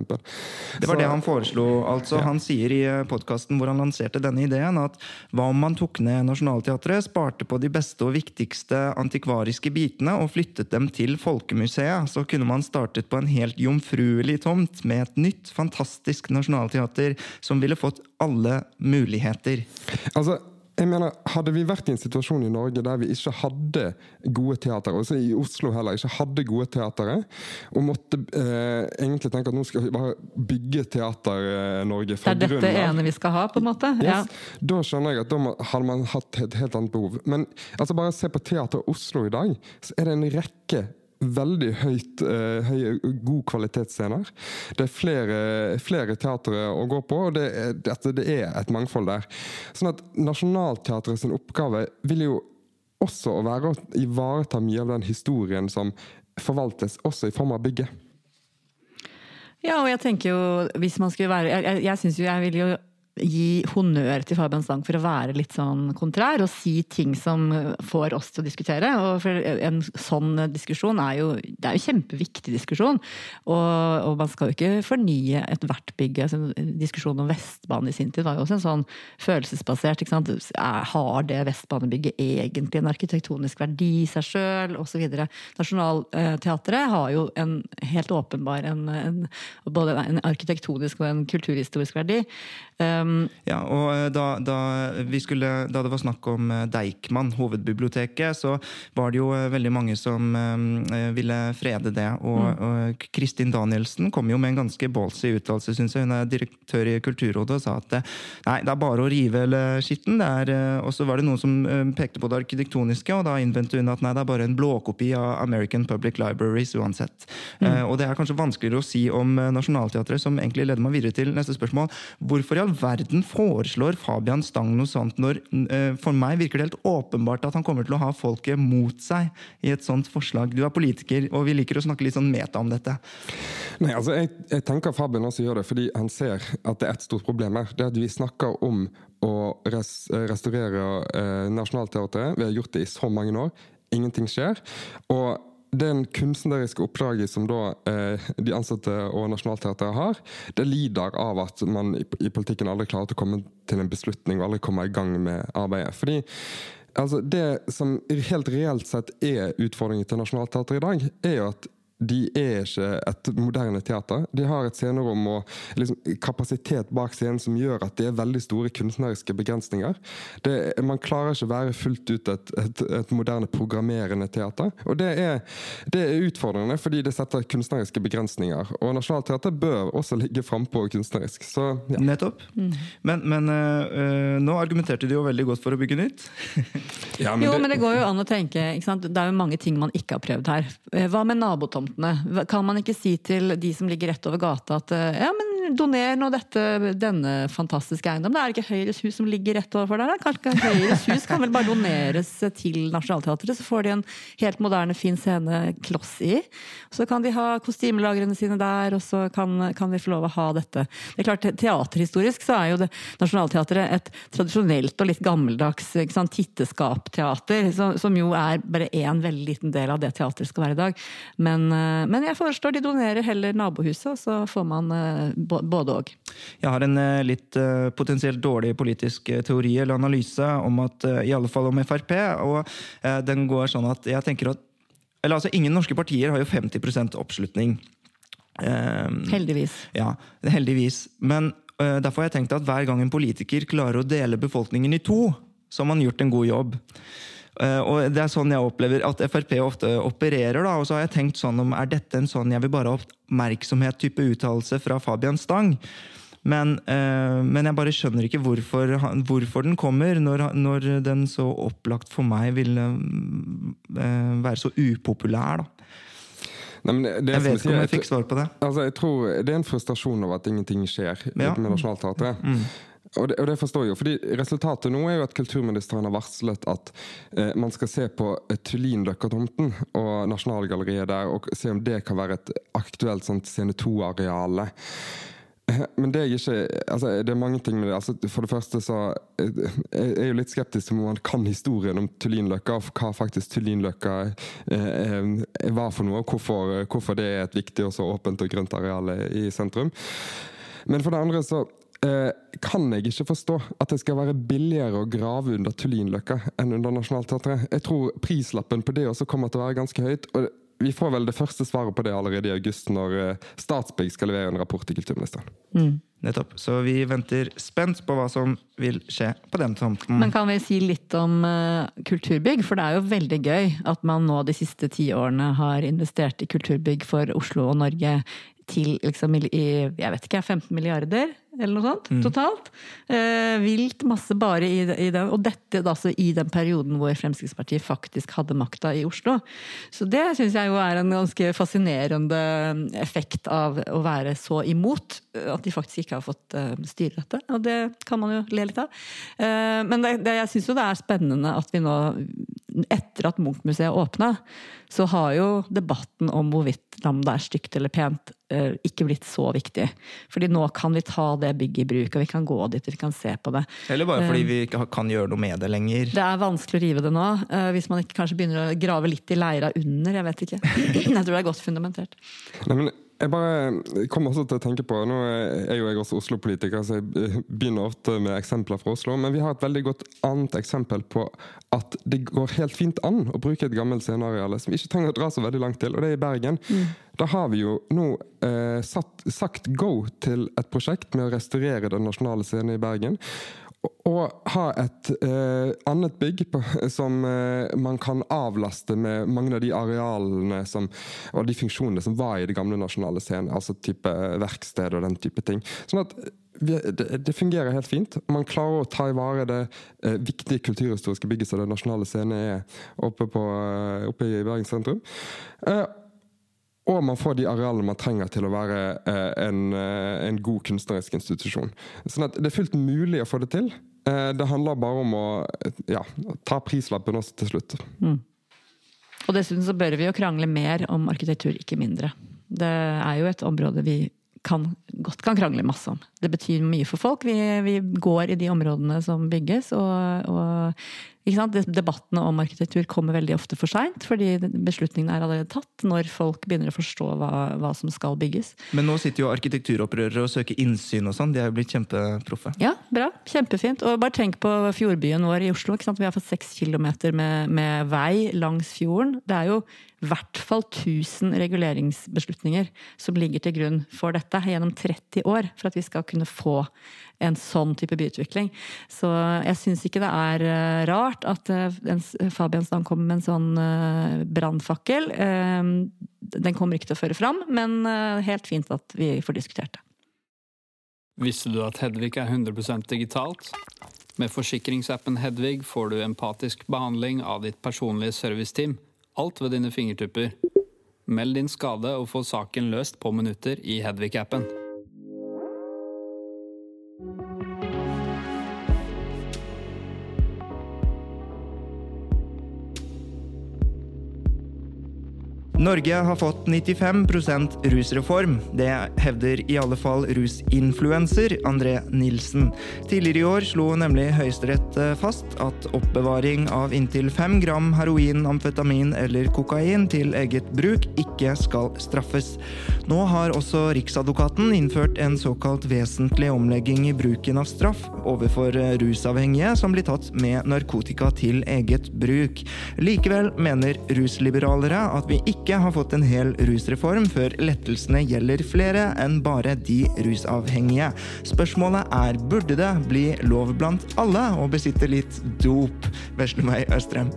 [SPEAKER 1] Det var det han foreslo. altså. Han sier i podkasten hvor han lanserte denne ideen, at hva om man tok ned Nationaltheatret, sparte på de beste og viktigste antikvariske bitene og flyttet dem til Folkemuseet? Så kunne man startet på en helt jomfruelig tomt med et nytt, fantastisk nasjonalteater som ville fått alle muligheter.
[SPEAKER 4] Altså, jeg mener, Hadde vi vært i en situasjon i Norge der vi ikke hadde gode teatre, også i Oslo heller ikke hadde gode teatre, og måtte eh, egentlig tenke at nå skal vi bare bygge Teater-Norge
[SPEAKER 3] Det er dette ene vi skal ha, på en måte. Ja.
[SPEAKER 4] Da skjønner jeg at da må- hadde man hatt et helt annet behov. Men altså bare se på Teater Oslo i dag, så er det en rekke veldig høyt, eh, høy, god kvalitetsscener. Det er flere, flere teatre å gå på, og det er, det, er et mangfold der. Sånn at Nationaltheatret oppgave vil jo også å være å ivareta mye av den historien som forvaltes, også i form av bygget.
[SPEAKER 3] Ja, og jeg tenker jo, hvis man skulle være Jeg, jeg, jeg syns jo jeg vil jo gi honnør til Fabian Stang for å være litt sånn kontrær og si ting som får oss til å diskutere. Og en sånn diskusjon er jo Det er jo kjempeviktig diskusjon. Og, og man skal jo ikke fornye ethvert bygg. Altså, diskusjonen om Vestbanen i sin tid var jo også en sånn følelsesbasert. ikke sant? Har det Vestbanebygget egentlig en arkitektonisk verdi i seg sjøl, osv.? Nationaltheatret har jo en helt åpenbar en, en, både en arkitektonisk og en kulturhistorisk verdi. Um,
[SPEAKER 1] Ja, og eh, da, da, vi skulle, da det var snakk om eh, Deichman, hovedbiblioteket, så var det jo eh, veldig mange som eh, ville frede det. Og, og Kristin Danielsen kom jo med en ganske ballsy uttalelse, syns jeg. Hun er direktør i Kulturrådet og sa at nei, det er bare å rive skitten. Og så var det noen som pekte på det arkitektoniske, og da innvendte hun at nei, det er bare en blåkopi av American Public Libraries uansett. Eh, og det er kanskje vanskeligere å si om Nationaltheatret, som egentlig leder meg videre til neste spørsmål. Hvorfor i all verden foreslår Fabian Stang noe sånt når eh, for meg virker det helt åpenbart at han kommer til å ha folket mot seg i et sånt forslag? Du er politiker, og vi liker å snakke litt sånn meta om dette.
[SPEAKER 4] Nei, altså jeg, jeg tenker Fabian også gjør det fordi han ser at det er et stort problem her. Det at vi snakker om å res, restaurere eh, Nationaltheatret. Vi har gjort det i så mange år. Ingenting skjer. Og den kunstneriske oppdraget som da eh, de ansatte og Nationaltheatret har, det lider av at man i, i politikken aldri klarer å komme til en beslutning og aldri kommer i gang med arbeidet. Fordi altså, Det som helt reelt sett er utfordringen til Nationaltheatret i dag, er jo at de er ikke et moderne teater. De har et scenerom og liksom, kapasitet bak scenen som gjør at det er veldig store kunstneriske begrensninger. Det, man klarer ikke å være fullt ut et, et, et moderne programmerende teater. Og det er, det er utfordrende fordi det setter kunstneriske begrensninger. Og Nationaltheatret bør også ligge frampå kunstnerisk. Så ja.
[SPEAKER 1] Nettopp. Men, men eh, eh, nå argumenterte de jo veldig godt for å bygge nytt.
[SPEAKER 4] Ja,
[SPEAKER 3] jo, men det går jo an å tenke ikke sant? Det er jo mange ting man ikke har prøvd her. Eh, Hva med nabotomtene? Hva- Kan man ikke si til de som ligger rett over gata at eh, ja, men doner nå dette, denne fantastiske eiendommen? Det er ikke Høyres hus som ligger rett overfor der? Kanskje Høyres hus kan vel bare doneres til Nationaltheatret? Så får de en helt moderne, fin scene kloss i. Så kan de ha kostymelagrene sine der, og så kan, kan vi få lov å ha dette. Det er klart, Teaterhistorisk så er jo det Nationaltheatret et tradisjonelt og litt gammeldags ikke titteskapteater, som, som jo er bare én veldig liten del av det teatret skal være i dag. Men, men jeg foreslår de donerer heller nabohuset, så får man eh, både òg.
[SPEAKER 1] Jeg har en eh, litt eh, potensielt dårlig politisk eh, teori eller analyse om at, eh, i alle fall om Frp, og eh, den går sånn at jeg tenker at eller altså, Ingen norske partier har jo 50 oppslutning. Eh,
[SPEAKER 3] Heldigvis.
[SPEAKER 1] Ja, heldigvis. Men derfor har jeg tenkt at hver gang en politiker klarer å dele befolkningen i to, så har man gjort en god jobb. Eh, og det er sånn jeg opplever at Frp ofte opererer. da, Og så har jeg tenkt sånn om er dette en sånn jeg vil bare ha oppmerksomhet-type uttalelse fra Fabian Stang. Men, eh, men jeg bare skjønner ikke hvorfor, hvorfor den kommer, når, når den så opplagt for meg ville eh, være så upopulær. da.
[SPEAKER 4] Nei, men det-
[SPEAKER 1] Jeg vet ikke om jeg fikk svar på det.
[SPEAKER 4] Altså, jeg tror Det er en frustrasjon over at ingenting skjer
[SPEAKER 1] Ja.
[SPEAKER 4] med Nationaltheatret. Og, det, og det forstår jeg jo, fordi Resultatet nå er jo at kulturministeren har varslet at eh, man skal se på eh, Tullinløkka-tomten og Nasjonalgalleriet der, og se om det kan være et aktuelt sånt Scene 2-areale. Eh, Men det er ikke altså, Det er mange ting med det. Altså, for det første så eh, Jeg er jo litt skeptisk til om man kan historien om Tullinløkka, og hva faktisk Tullinløkka eh, var for noe, og hvorfor, hvorfor det er et viktig og så åpent og grønt areal i sentrum. Men for det andre så eh, kan jeg ikke forstå at det skal være billigere å grave under Tullinløkka enn under Nationaltheatret. Jeg tror prislappen på det også kommer til å være ganske høyt. og vi får vel det første svaret på det allerede i august, når eh, Statsbygg skal levere en rapport til kulturministeren.
[SPEAKER 1] Nettopp. Så vi venter spent på hva som vil skje på den tomten.
[SPEAKER 3] Men kan vi si litt om uh, kulturbygg? For det er jo veldig gøy at man nå de siste ti årene har investert i kulturbygg for Oslo og Norge til liksom i jeg vet ikke, 15 milliarder eller noe sånt totalt. Eh, vilt masse bare i, i den, og dette da altså i den perioden hvor Fremskrittspartiet faktisk hadde makta i Oslo. Så det syns jeg jo er en ganske fascinerende effekt av å være så imot eh, at de faktisk ikke har fått uh, styre dette. Og det kan man jo le litt av. Eh, men det, det, jeg syns jo det er spennende at vi nå, etter at Munch-museet åpna, så har jo debatten om hvorvidt Lambda er stygt eller pent, eh, ikke blitt så viktig. Fordi nå kan vi ta det bygget i bruk, og vi kan gå dit og vi kan se på det.
[SPEAKER 1] Eller bare fordi vi ikke kan gjøre noe med det lenger.
[SPEAKER 3] Det er vanskelig å rive det nå, eh, hvis man ikke kanskje begynner å grave litt i leira under. Jeg vet ikke. Jeg tror det er godt fundamentert.
[SPEAKER 4] Nei, men jeg bare kommer også til å tenke på Nå er jo jeg også Oslo-politiker, så jeg begynner ofte med eksempler fra Oslo. Men vi har et veldig godt annet eksempel på at det går helt fint an å bruke et gammelt sceneareal som vi ikke trenger å dra så veldig langt til, og det er i Bergen. Da har vi jo nå eh, satt, sagt go til et prosjekt med å restaurere den nasjonale scenen i Bergen. Og ha et eh, annet bygg på, som eh, man kan avlaste med mange av de arealene som, og de funksjonene som var i det gamle nasjonale scenen. Altså type verksted og den type ting. Sånn at vi, det, det fungerer helt fint. Man klarer å ta i vare det eh, viktige kulturhistoriske bygget som den nasjonale scenen er oppe, på, eh, oppe i Bergen sentrum. Eh, og man får de arealene man trenger til å være eh, en, eh, en god kunstnerisk institusjon. Sånn at det er fullt mulig å få det til. Eh, det handler bare om å ja, ta prislappen også til slutt.
[SPEAKER 3] Og dessuten så bør vi jo krangle mer om arkitektur, ikke mindre. Det er jo et område vi kan, godt kan krangle masse om. Det betyr mye for folk. Vi, vi går i de områdene som bygges, og, og ikke sant? debattene om arkitektur kommer veldig ofte for seint, fordi beslutningene er allerede tatt når folk begynner å forstå hva, hva som skal bygges.
[SPEAKER 1] Men nå sitter jo arkitekturopprørere og søker innsyn og sånn. De er jo blitt kjempeproffe.
[SPEAKER 3] Ja, bra. Kjempefint. Og bare tenk på fjordbyen vår i Oslo. Ikke sant? Vi har fått seks kilometer med, med vei langs fjorden. Det er jo hvert fall 1000 reguleringsbeslutninger som ligger til grunn for dette gjennom 30 år, for at vi skal kunne få en sånn type byutvikling. Så jeg syns ikke det er eh, rart at eh, en s- Fabian Stang kommer med en sånn uh, brannfakkel. Eh, den kommer ikke til å føre fram, men eh, helt fint at vi får diskutert det.
[SPEAKER 2] Visste du at Hedvig er 100% digitalt? Med forsikringsappen Hedvig får du empatisk behandling av ditt personlige serviceteam. Alt ved dine fingertupper. Meld din skade og få saken løst på minutter i Hedvig-appen.
[SPEAKER 1] Norge har fått 95% rusreform. Det hevder i alle fall rusinfluenser André Nilsen. Tidligere i år slo nemlig Høyesterett eh, fast at oppbevaring av inntil fem gram heroin, amfetamin eller kokain til eget bruk ikke skal straffes. Nå har også Riksadvokaten innført en såkalt vesentlig omlegging i bruken av straff overfor eh, rusavhengige som blir tatt med narkotika til eget bruk. Likevel mener rusliberalere at vi ikke ikke har fått en hel rusreform før lettelsene gjelder flere enn bare de rusavhengige. Spørsmålet er burde det bli lov blant alle å besitte litt dop? Veslemøy Østrem.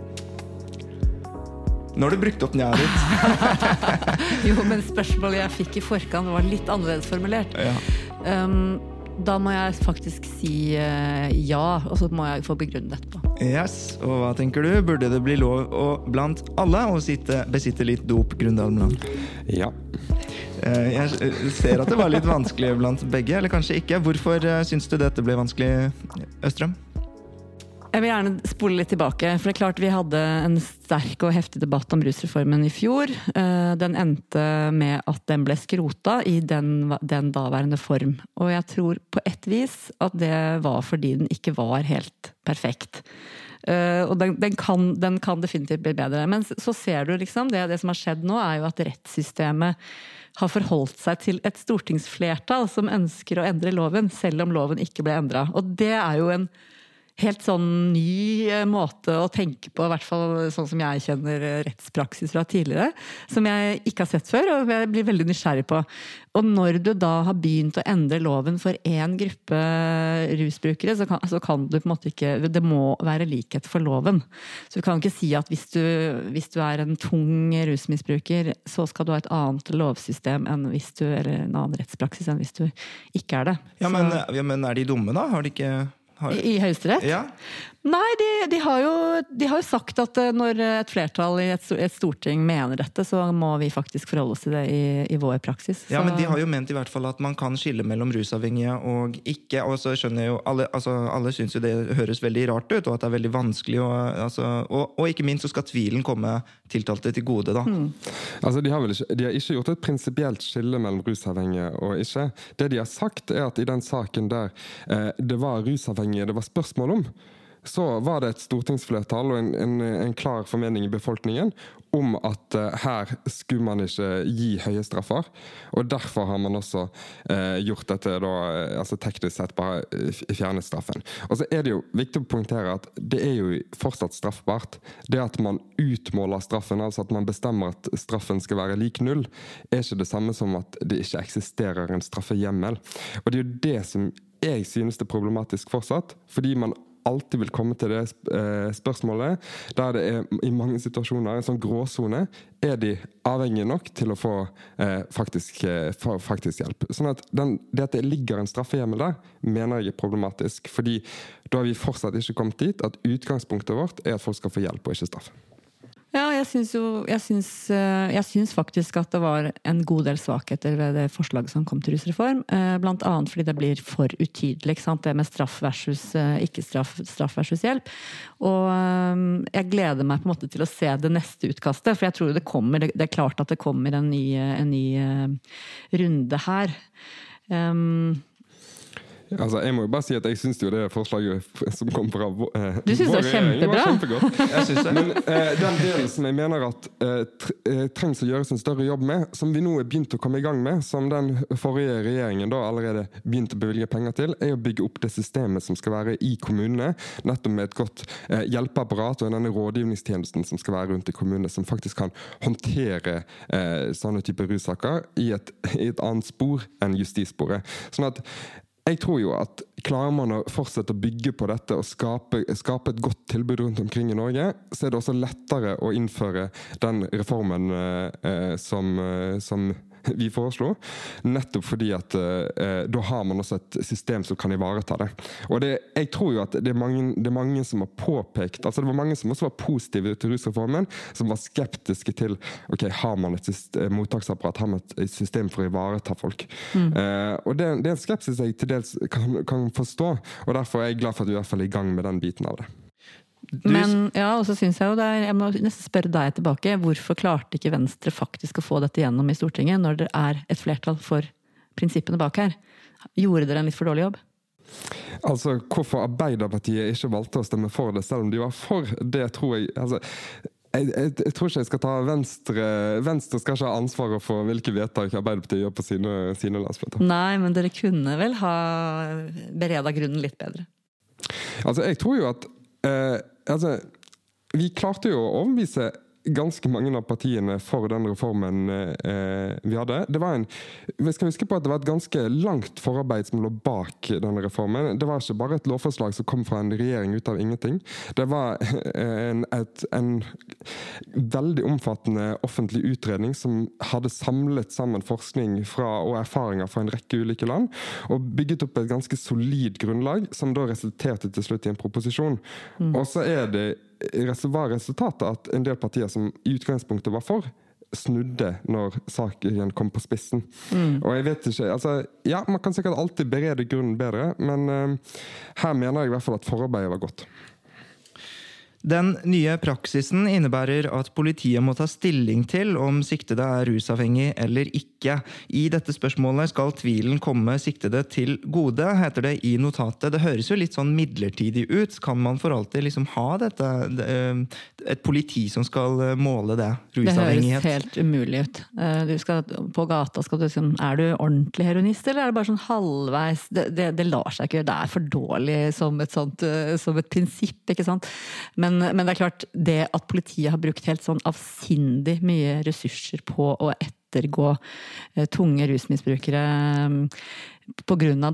[SPEAKER 1] Nå har du brukt opp njaet ditt.
[SPEAKER 3] jo, men spørsmålet jeg fikk i forkant, var litt annerledes formulert.
[SPEAKER 1] Ja.
[SPEAKER 3] Um, da må jeg faktisk si uh, ja, og så må jeg få begrunne etterpå.
[SPEAKER 1] Yes, og hva tenker du? Burde det bli lov å, blant alle å sitte, besitte litt dop, Grundalmland?
[SPEAKER 4] Ja.
[SPEAKER 1] Uh, jeg ser at det var litt vanskelig blant begge, eller kanskje ikke. Hvorfor syns du dette ble vanskelig, Østrøm?
[SPEAKER 3] Jeg vil gjerne spole litt tilbake. for det er klart Vi hadde en sterk og heftig debatt om rusreformen i fjor. Eh, den endte med at den ble skrota i den, den daværende form. Og jeg tror på ett vis at det var fordi den ikke var helt perfekt. Eh, og den, den, kan, den kan, definitivt bli bedre. Men så ser du liksom, det, det som har skjedd nå, er jo at rettssystemet har forholdt seg til et stortingsflertall som ønsker å endre loven, selv om loven ikke ble endra. Og det er jo en helt sånn ny eh, måte å tenke på, i hvert fall sånn som jeg kjenner eh, rettspraksis fra tidligere. Som jeg ikke har sett før, og jeg blir veldig nysgjerrig på. Og når du da har begynt å endre loven for én gruppe rusbrukere, så kan, så kan, du på en måte ikke Det må være likhet for loven. Så du kan ikke si at hvis du, hvis du er en tung rusmisbruker, så skal du ha et annet lovsystem enn hvis du, eller en annen rettspraksis enn hvis du ikke er det.
[SPEAKER 1] Ja, men, ja, men er de dumme, da? Har de ikke.
[SPEAKER 3] I, Høyesterett?
[SPEAKER 1] Ja.
[SPEAKER 3] Nei, de, de, har jo, de, har jo, sagt at eh, når et flertall i et, et, storting mener dette, så må vi faktisk forholde oss til det i, i vår praksis.
[SPEAKER 1] Ja, men de har jo ment i hvert fall at man kan skille mellom rusavhengige og ikke. Og så skjønner jeg jo alle, altså, alle syns jo det høres veldig rart ut, og at det er veldig vanskelig. Og, altså, og, og ikke minst så skal tvilen komme tiltalte til gode, da. Mm.
[SPEAKER 4] Altså, de har, vel ikke, de har ikke gjort et prinsipielt skille mellom rusavhengige og ikke. Det de har sagt, er at i den saken der eh, det var rusavhengige det var spørsmål om, så var det et stortingsflertall og en, en, en klar formening i befolkningen om at uh, her skulle man ikke gi høye straffer. Og derfor har man også uh, gjort dette da, altså teknisk sett bare fjernet straffen. Og så er det jo viktig å poengtere at det er jo fortsatt straffbart. Det at man utmåler straffen, altså at man bestemmer at straffen skal være lik null, er ikke det samme som at det ikke eksisterer en straffehjemmel. Og det er jo det som jeg synes det er problematisk fortsatt, fordi man alltid vil komme til det eh, spørsmålet, der det er i mange situasjoner en sånn gråsone. Er de avhengige nok til å få eh, faktisk, eh, faktisk, hjelp? Sånn at den, Det at det ligger en straffehjemmel der, mener jeg er problematisk. fordi da har vi fortsatt ikke kommet dit at utgangspunktet vårt er at folk skal få hjelp og ikke straff.
[SPEAKER 3] Ja, jeg syns jo jeg syns, eh, jeg syns, faktisk at det var en god del svakheter ved det forslaget som kom til rusreform. Eh, blant annet fordi det blir for utydelig, det med straff versus eh, ikke-straff straff versus hjelp. Og jeg gleder meg på en måte til å se det neste utkastet, for jeg tror det kommer. Det er klart at det kommer en ny, en ny runde her. Um,
[SPEAKER 4] Altså, jeg må jo bare si at jeg syns jo det forslaget som kom fra vår
[SPEAKER 3] eh, Du syns det var kjempebra? Var
[SPEAKER 4] kjempegodt. Men eh, den delen som jeg mener at eh, eh, trengs å gjøres en større jobb med, som vi nå er begynt å komme i gang med, som den forrige regjeringen da allerede begynte å bevilge penger til, er å bygge opp det systemet som skal være i kommunene, nettopp med et godt eh, hjelpeapparat og denne rådgivningstjenesten som skal være rundt i kommunene, som faktisk kan håndtere eh, sånne typer russaker i et, i et annet spor enn justissporet. Sånn at jeg tror jo at klarer man å fortsette å bygge på dette og skape, skape, et godt tilbud rundt omkring i Norge, så er det også lettere å innføre den reformen eh, som, eh, som vi foreslo. Nettopp fordi at eh, da har man også et system som kan ivareta det. Og det, jeg tror jo at det er, mange, det er, mange, som har påpekt altså Det var mange som også var positive til rusreformen, som var skeptiske til ok, har man et system, mottaksapparat, har man et system for å ivareta folk. Mm. Eh, og det, det, er en skepsis jeg til dels kan, kan forstå, og derfor er jeg glad for at vi i hvert fall er i gang med den biten av det.
[SPEAKER 1] Du,
[SPEAKER 3] Men ja, og så synes jeg jo det er Jeg må nesten spørre deg tilbake. Hvorfor klarte ikke Venstre faktisk å få dette gjennom i Stortinget, når det er et flertall for prinsippene bak her? Gjorde dere en litt for dårlig jobb?
[SPEAKER 4] Altså, Hvorfor Arbeiderpartiet ikke valgte å stemme for det, selv om de var for, det tror jeg altså, jeg, jeg, jeg tror ikke jeg skal ta Venstre Venstre skal ikke ha ansvaret for hvilke vedtak Arbeiderpartiet gjør på sine, sine landsmøter.
[SPEAKER 3] Nei, men dere kunne vel ha bereda grunnen litt bedre?
[SPEAKER 4] Altså, jeg tror jo at altså, Vi klarte jo å overbevise ganske mange av partiene for den reformen eh, vi hadde. Det var en, vi skal huske på at det var et ganske langt forarbeid som lå bak denne reformen. Det var ikke bare et lovforslag som kom fra en regjering ut av ingenting. Det var en, et, en veldig omfattende offentlig utredning som hadde samlet sammen forskning fra, og erfaringer fra en rekke ulike land, og bygget opp et ganske solid grunnlag, som da resulterte til slutt i en proposisjon. Og så er det var resultatet at en del partier som i utgangspunktet var for, snudde når saken kom på spissen.
[SPEAKER 3] Mm.
[SPEAKER 4] Og jeg vet ikke, altså, ja, Man kan sikkert alltid berede grunnen bedre, men uh, her mener jeg i hvert fall at forarbeidet var godt.
[SPEAKER 1] Den nye praksisen innebærer at politiet må ta stilling til om siktede er rusavhengig eller ikke. I dette spørsmålet skal tvilen komme siktede til gode, heter det i notatet. Det høres jo litt sånn midlertidig ut. Kan man for alltid liksom ha dette eh, Et politi som skal eh, måle det? Rusavhengighet?
[SPEAKER 3] Det høres helt umulig ut. Du skal, på gata skal du liksom Er du ordentlig heroinist, eller er det bare sånn halvveis? Det, det, det lar seg ikke gjøre. Det er for dårlig som et, sånt, som et prinsipp, ikke sant. Men men, men, det er klart, det at politiet har brukt helt sånn avsindig mye ressurser på å ettergå eh, tunge rusmisbrukere eh, pga.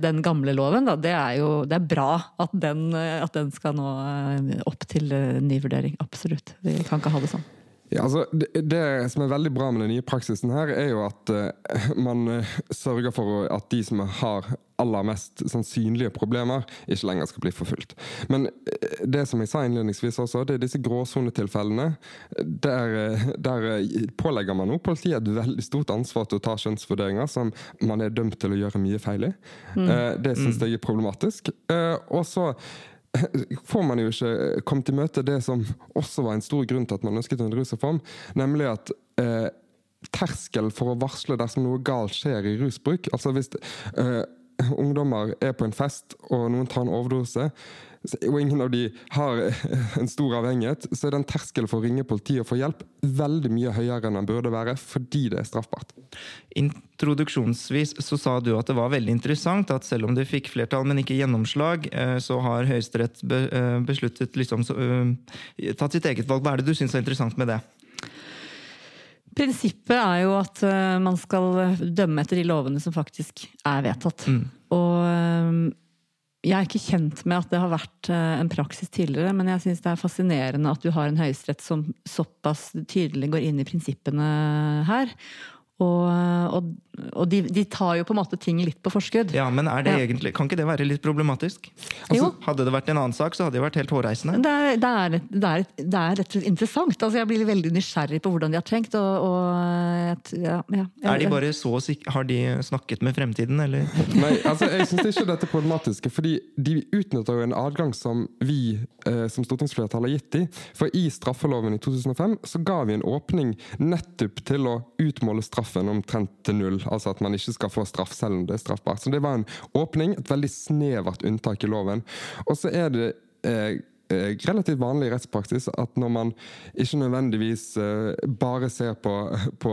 [SPEAKER 3] den gamle loven, da, det er jo det er bra at den, at den skal nå eh, opp til ny vurdering. Absolutt. Vi kan ikke ha det sånn.
[SPEAKER 4] Ja, altså, det, det, som er veldig bra med den nye praksisen, her, er jo at uh, man uh, sørger for at de som har aller mest sannsynlige problemer, ikke lenger skal bli forfulgt. Men uh, det som jeg sa innledningsvis også, det er disse gråsonetilfellene. Der, der pålegger man nå politiet et veldig stort ansvar til å ta skjønnsvurderinger som man er dømt til å gjøre mye feil i. Mm. det syns jeg er problematisk. og så får man jo ikke kommet i møte det som også var en stor grunn til at man ønsket en rusreform, nemlig at eh, terskel for å varsle dersom noe galt skjer i rusbruk Altså hvis eh, ungdommer er på en fest og noen tar en overdose, og ingen av de har en stor avhengighet, så er den terskelen for å ringe politiet og få hjelp veldig mye høyere enn den burde være, fordi det er straffbart.
[SPEAKER 1] Introduksjonsvis så sa du at det var veldig interessant at selv om det fikk flertall, men ikke gjennomslag, eh, så har Høyesterett eh, besluttet liksom, eh, tatt sitt eget valg. Hva er det du syns er interessant med det?
[SPEAKER 3] Prinsippet er jo at man skal dømme etter de lovene som faktisk er vedtatt. Mm. Og jeg er ikke kjent med at det har vært eh, en praksis tidligere, men jeg syns det er fascinerende at du har en høyesterett som såpass tydelig går inn i prinsippene her. Og, og, og de, de, tar jo på en måte ting litt på forskudd.
[SPEAKER 1] Ja, men det ja. egentlig, Kan ikke det være litt problematisk? Altså, hadde det vært en annen sak, så hadde det vært helt hårreisende.
[SPEAKER 3] Det er, det er, det er, det er rett og slett interessant. Altså, jeg blir veldig nysgjerrig på hvordan de har tenkt. Og, og ja, ja,
[SPEAKER 1] er de bare så Har de snakket med fremtiden, eller?
[SPEAKER 4] Nei, altså, jeg syns ikke dette er problematisk. fordi de utnytter jo en adgang som vi eh, som stortingsflertall har gitt dem. For i straffeloven i 2005 så ga vi en åpning nettopp til å utmåle straff straffen omtrent til null. Altså at man ikke skal få straff selv om det er straffbart. Så det var en åpning, et veldig snevert unntak i loven. Og så er det eh, relativt vanlig rettspraksis at når man ikke nødvendigvis eh, bare ser på, på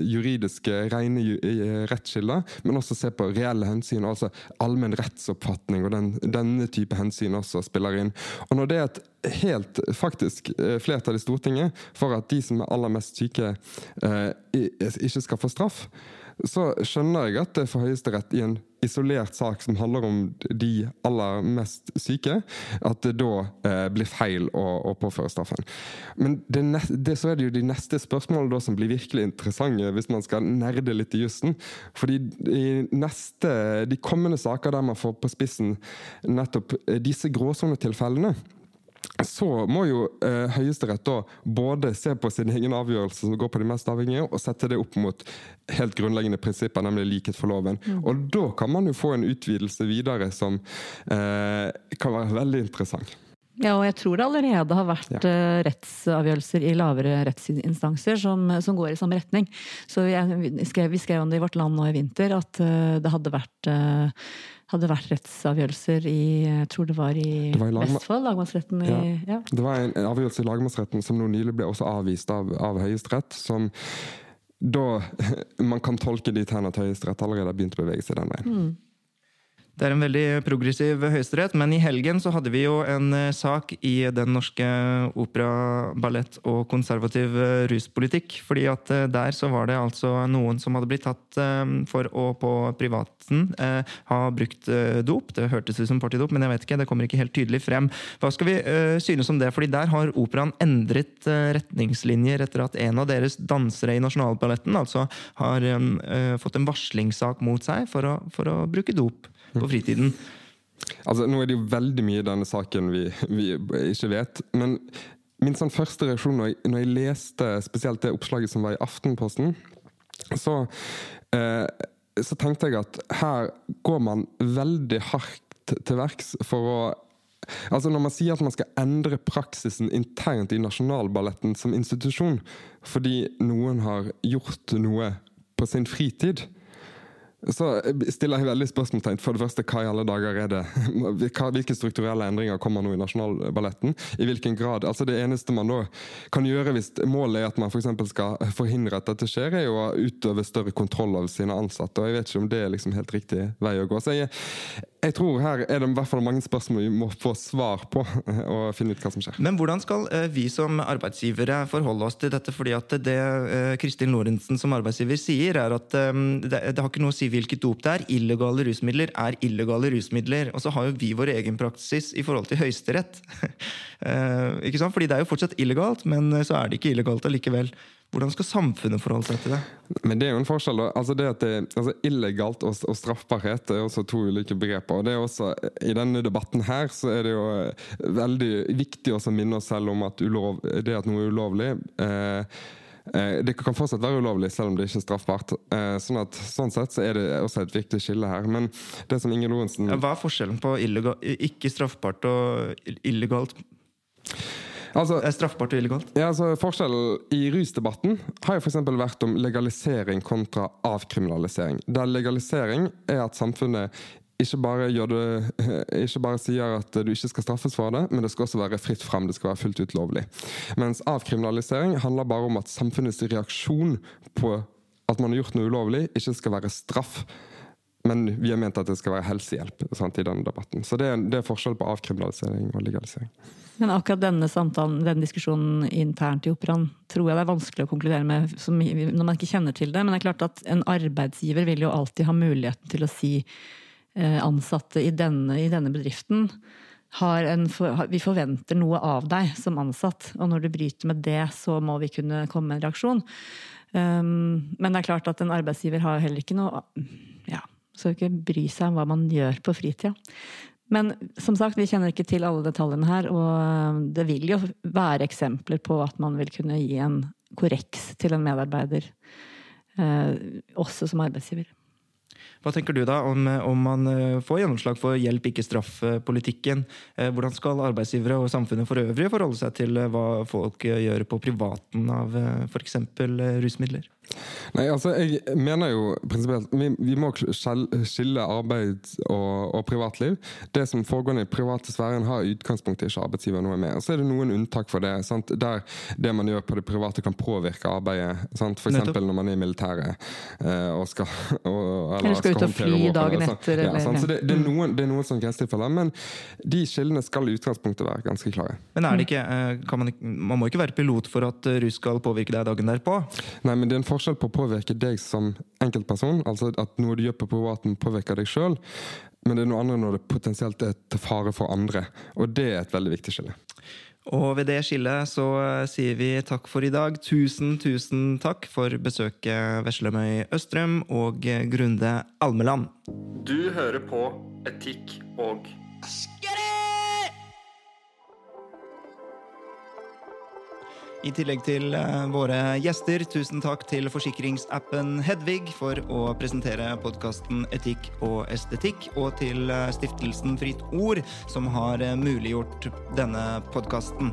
[SPEAKER 4] juridiske, rene eh, rettskilder, men også ser på reelle hensyn, altså allmenn rettsoppfatning og den, denne type hensyn også spiller inn. Og når det er et helt faktisk flertall i Stortinget for at de som er aller mest syke, ikke skal få straff, så skjønner jeg at det for Høyesterett i en isolert sak som handler om de aller mest syke, at det da eh, blir feil å, å, påføre straffen. Men det, det, så er det jo de neste spørsmålene da som blir virkelig interessante, hvis man skal nerde litt i jussen. Fordi de kommende saker der man får på spissen nettopp eh, disse gråsonetilfellene, så må jo eh, Høyesterett da både se på sin egen avgjørelse som går på de mest avhengige, og sette det opp mot helt grunnleggende prinsipper, nemlig likhet for loven. Mm. Og da kan man jo få en utvidelse videre som eh, kan være veldig interessant.
[SPEAKER 3] Ja, og jeg tror det allerede har vært
[SPEAKER 4] Ja.
[SPEAKER 3] eh, rettsavgjørelser i lavere rettsinstanser som, som går i samme retning. Så jeg, vi, skrev, vi skrev om det i Vårt Land nå i vinter, at eh, det hadde vært, eh, hadde vært rettsavgjørelser i Jeg tror det var i,
[SPEAKER 4] Det var i lagma-
[SPEAKER 3] Vestfold, lagmannsretten i ja.
[SPEAKER 4] Det var en avgjørelse i lagmannsretten som nå nylig ble også avvist av, av Høyesterett, som da man kan tolke dit hen at Høyesterett allerede har begynt å bevege seg den veien.
[SPEAKER 1] Det er en veldig progressiv høyesterett, men i helgen så hadde vi jo en eh, sak i Den norske opera, ballett og konservativ eh, ruspolitikk. fordi at eh, der så var det altså noen som hadde blitt tatt for å på privaten ha brukt dop. Det hørtes ut som partydop, men jeg vet ikke, det kommer ikke helt tydelig frem. Hva skal vi synes om det? Fordi der har operaen endret retningslinjer etter at en av deres dansere i Nasjonalballetten altså har fått en varslingssak mot seg for å, for å bruke dop på fritiden.
[SPEAKER 4] Altså, nå er det jo veldig mye i denne saken vi, vi ikke vet. Men min sånn første reaksjon når jeg, når jeg leste spesielt det oppslaget som var i Aftenposten, så, eh, så tenkte jeg at her går man veldig hardt til verks for å Altså Når man sier at man skal endre praksisen internt i Nasjonalballetten som institusjon fordi noen har gjort noe på sin fritid, så stiller jeg veldig spørsmålstegn. For det første, hva i alle dager er det? Hvilke strukturelle endringer kommer nå i Nasjonalballetten? I hvilken grad? Altså Det eneste man da kan gjøre hvis målet er at man for eksempel skal forhindre at dette skjer, er jo å utøve større kontroll av sine ansatte. Og jeg vet ikke om det er liksom helt riktig vei å gå. Så jeg, jeg tror her er det i hvert fall mange spørsmål vi må få svar på, og finne ut hva som skjer.
[SPEAKER 1] Men hvordan skal eh, vi som arbeidsgivere forholde oss til dette? Fordi at det eh, Kristin Lorentzen som arbeidsgiver sier, er at eh, det, har ikke noe å si hvilket dop det er. Illegale rusmidler er illegale rusmidler. Og så har jo vi vår egen praksis i forhold til Høyesterett. Ikke sant? Fordi det er jo fortsatt illegalt, men så er det ikke illegalt allikevel. Hvordan skal samfunnet forholde seg til det?
[SPEAKER 4] Men det er jo en forskjell. Altså det at det, altså Illegalt og, og straffbarhet er også to ulike begreper. og det er også, I denne debatten her så er det jo eh, veldig viktig å minne oss selv om at ulov, det at noe er ulovlig eh, eh, det kan fortsatt være ulovlig, selv om det ikke er straffbart. Eh, sånn, at, sånn sett så er det også et viktig skille her. Men det som Inger Lorentzen
[SPEAKER 1] Hva er forskjellen på ikke straffbart og illegalt?
[SPEAKER 4] Altså,
[SPEAKER 1] Er straffbart og illegalt?
[SPEAKER 4] Ja, altså Forskjellen i rusdebatten har jo f.eks. vært om legalisering kontra avkriminalisering. Der legalisering er at samfunnet ikke bare, det, ikke bare sier at du ikke skal straffes for det, men det skal også være fritt frem. Det skal være fullt ut lovlig. Mens avkriminalisering handler bare om at samfunnets reaksjon på at man har gjort noe ulovlig, ikke skal være straff. Men vi har ment at det skal være helsehjelp sant, i denne debatten. Så det er, det er forskjell på avkriminalisering og legalisering.
[SPEAKER 3] Men akkurat denne samtalen, denne diskusjonen internt i operaen, tror jeg det er vanskelig å konkludere med som, når man ikke kjenner til det. Men det er klart at en arbeidsgiver vil jo alltid ha muligheten til å si eh, ansatte i denne, i denne bedriften en, vi forventer noe av deg som ansatt, og når du bryter med det, så må vi kunne komme med en reaksjon. Um, men det er klart at en arbeidsgiver har heller ikke noe Ja, skal ikke bry seg om hva man gjør på fritida. Men som sagt, vi kjenner ikke til alle detaljene her, og det vil jo være eksempler på at man vil kunne gi en korreks til en medarbeider, eh, også som arbeidsgiver.
[SPEAKER 1] Hva tenker du da om, om man eh, får gjennomslag for hjelp, ikke straff-politikken? Eh, Hvordan skal arbeidsgivere og samfunnet for øvrig forholde seg til eh, hva folk eh, gjør på privaten av f.eks. rusmidler?
[SPEAKER 4] Nei, altså jeg mener jo prinsipielt vi, vi må skille arbeid og, og privatliv. Det som foregår i den private sfæren har i utgangspunktet ikke arbeidsgiver noe med. Og så er det noen unntak for det. Sant? Der det man gjør på det private kan påvirke arbeidet. Sant? For eksempel når man er i militæret eh, og skal og,
[SPEAKER 3] Eller skal ut og fly
[SPEAKER 4] våpen,
[SPEAKER 3] dagen
[SPEAKER 4] sånn.
[SPEAKER 3] etter,
[SPEAKER 4] Ja,
[SPEAKER 3] eller-?
[SPEAKER 4] Så det, det, er noen, det er noen sånne grensetilfeller, men de skillene skal i utgangspunktet være ganske klare.
[SPEAKER 1] Men er det ikke, eh, kan man, man må ikke være pilot for at eh, rus skal påvirke deg dagen derpå?
[SPEAKER 4] Nei, men det er en forskjell på å påvirke deg som enkeltperson, altså at noe du gjør på privaten påvirker deg sjøl, men det er noe annet når det potensielt er til fare for andre. Og det er et veldig viktig skille.
[SPEAKER 1] Og ved det skillet så eh, sier vi takk for i dag. Tusen, tusen takk for besøket Veslemøy Østrøm og Grunde Almeland.
[SPEAKER 5] Du hører på Etikk og
[SPEAKER 1] I tillegg til eh, våre gjester, tusen takk til forsikringsappen Hedvig for å presentere podkasten Etikk og estetikk, og til eh, stiftelsen Fritt Ord, som har eh, muliggjort denne podkasten.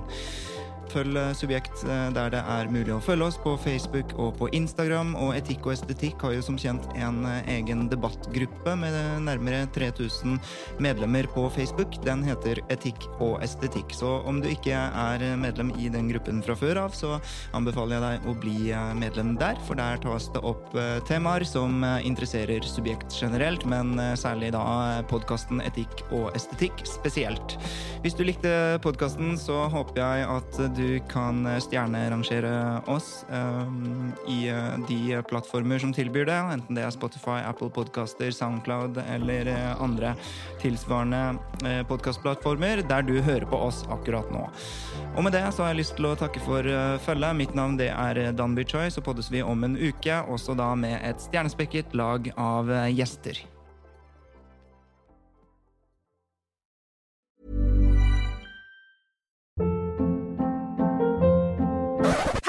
[SPEAKER 1] Følg eh, Subjekt eh, der det er mulig å følge oss, på Facebook og på Instagram. Og Etikk og estetikk har jo som kjent en eh, egen debattgruppe med nærmere 3000 medlemmer på Facebook. Den heter Etikk og estetikk. Så om du ikke er medlem i den gruppen fra før av, så anbefaler jeg deg å bli medlem der, for der tas det opp temaer som interesserer subjekt generelt, men særlig da podkasten Etikk og estetikk spesielt. Hvis du likte podkasten, så håper jeg at du kan stjernerangere oss um, i uh, de plattformer som tilbyr det, enten det er Spotify, Apple Podcaster, Soundcloud eller andre tilsvarende podkastplattformer der du hører på oss akkurat nå. Og med det så har jeg lyst til å takke for følget. Mitt navn det er Danby Choi, så poddes vi om en uke, også da med et stjernespekket lag av gjester.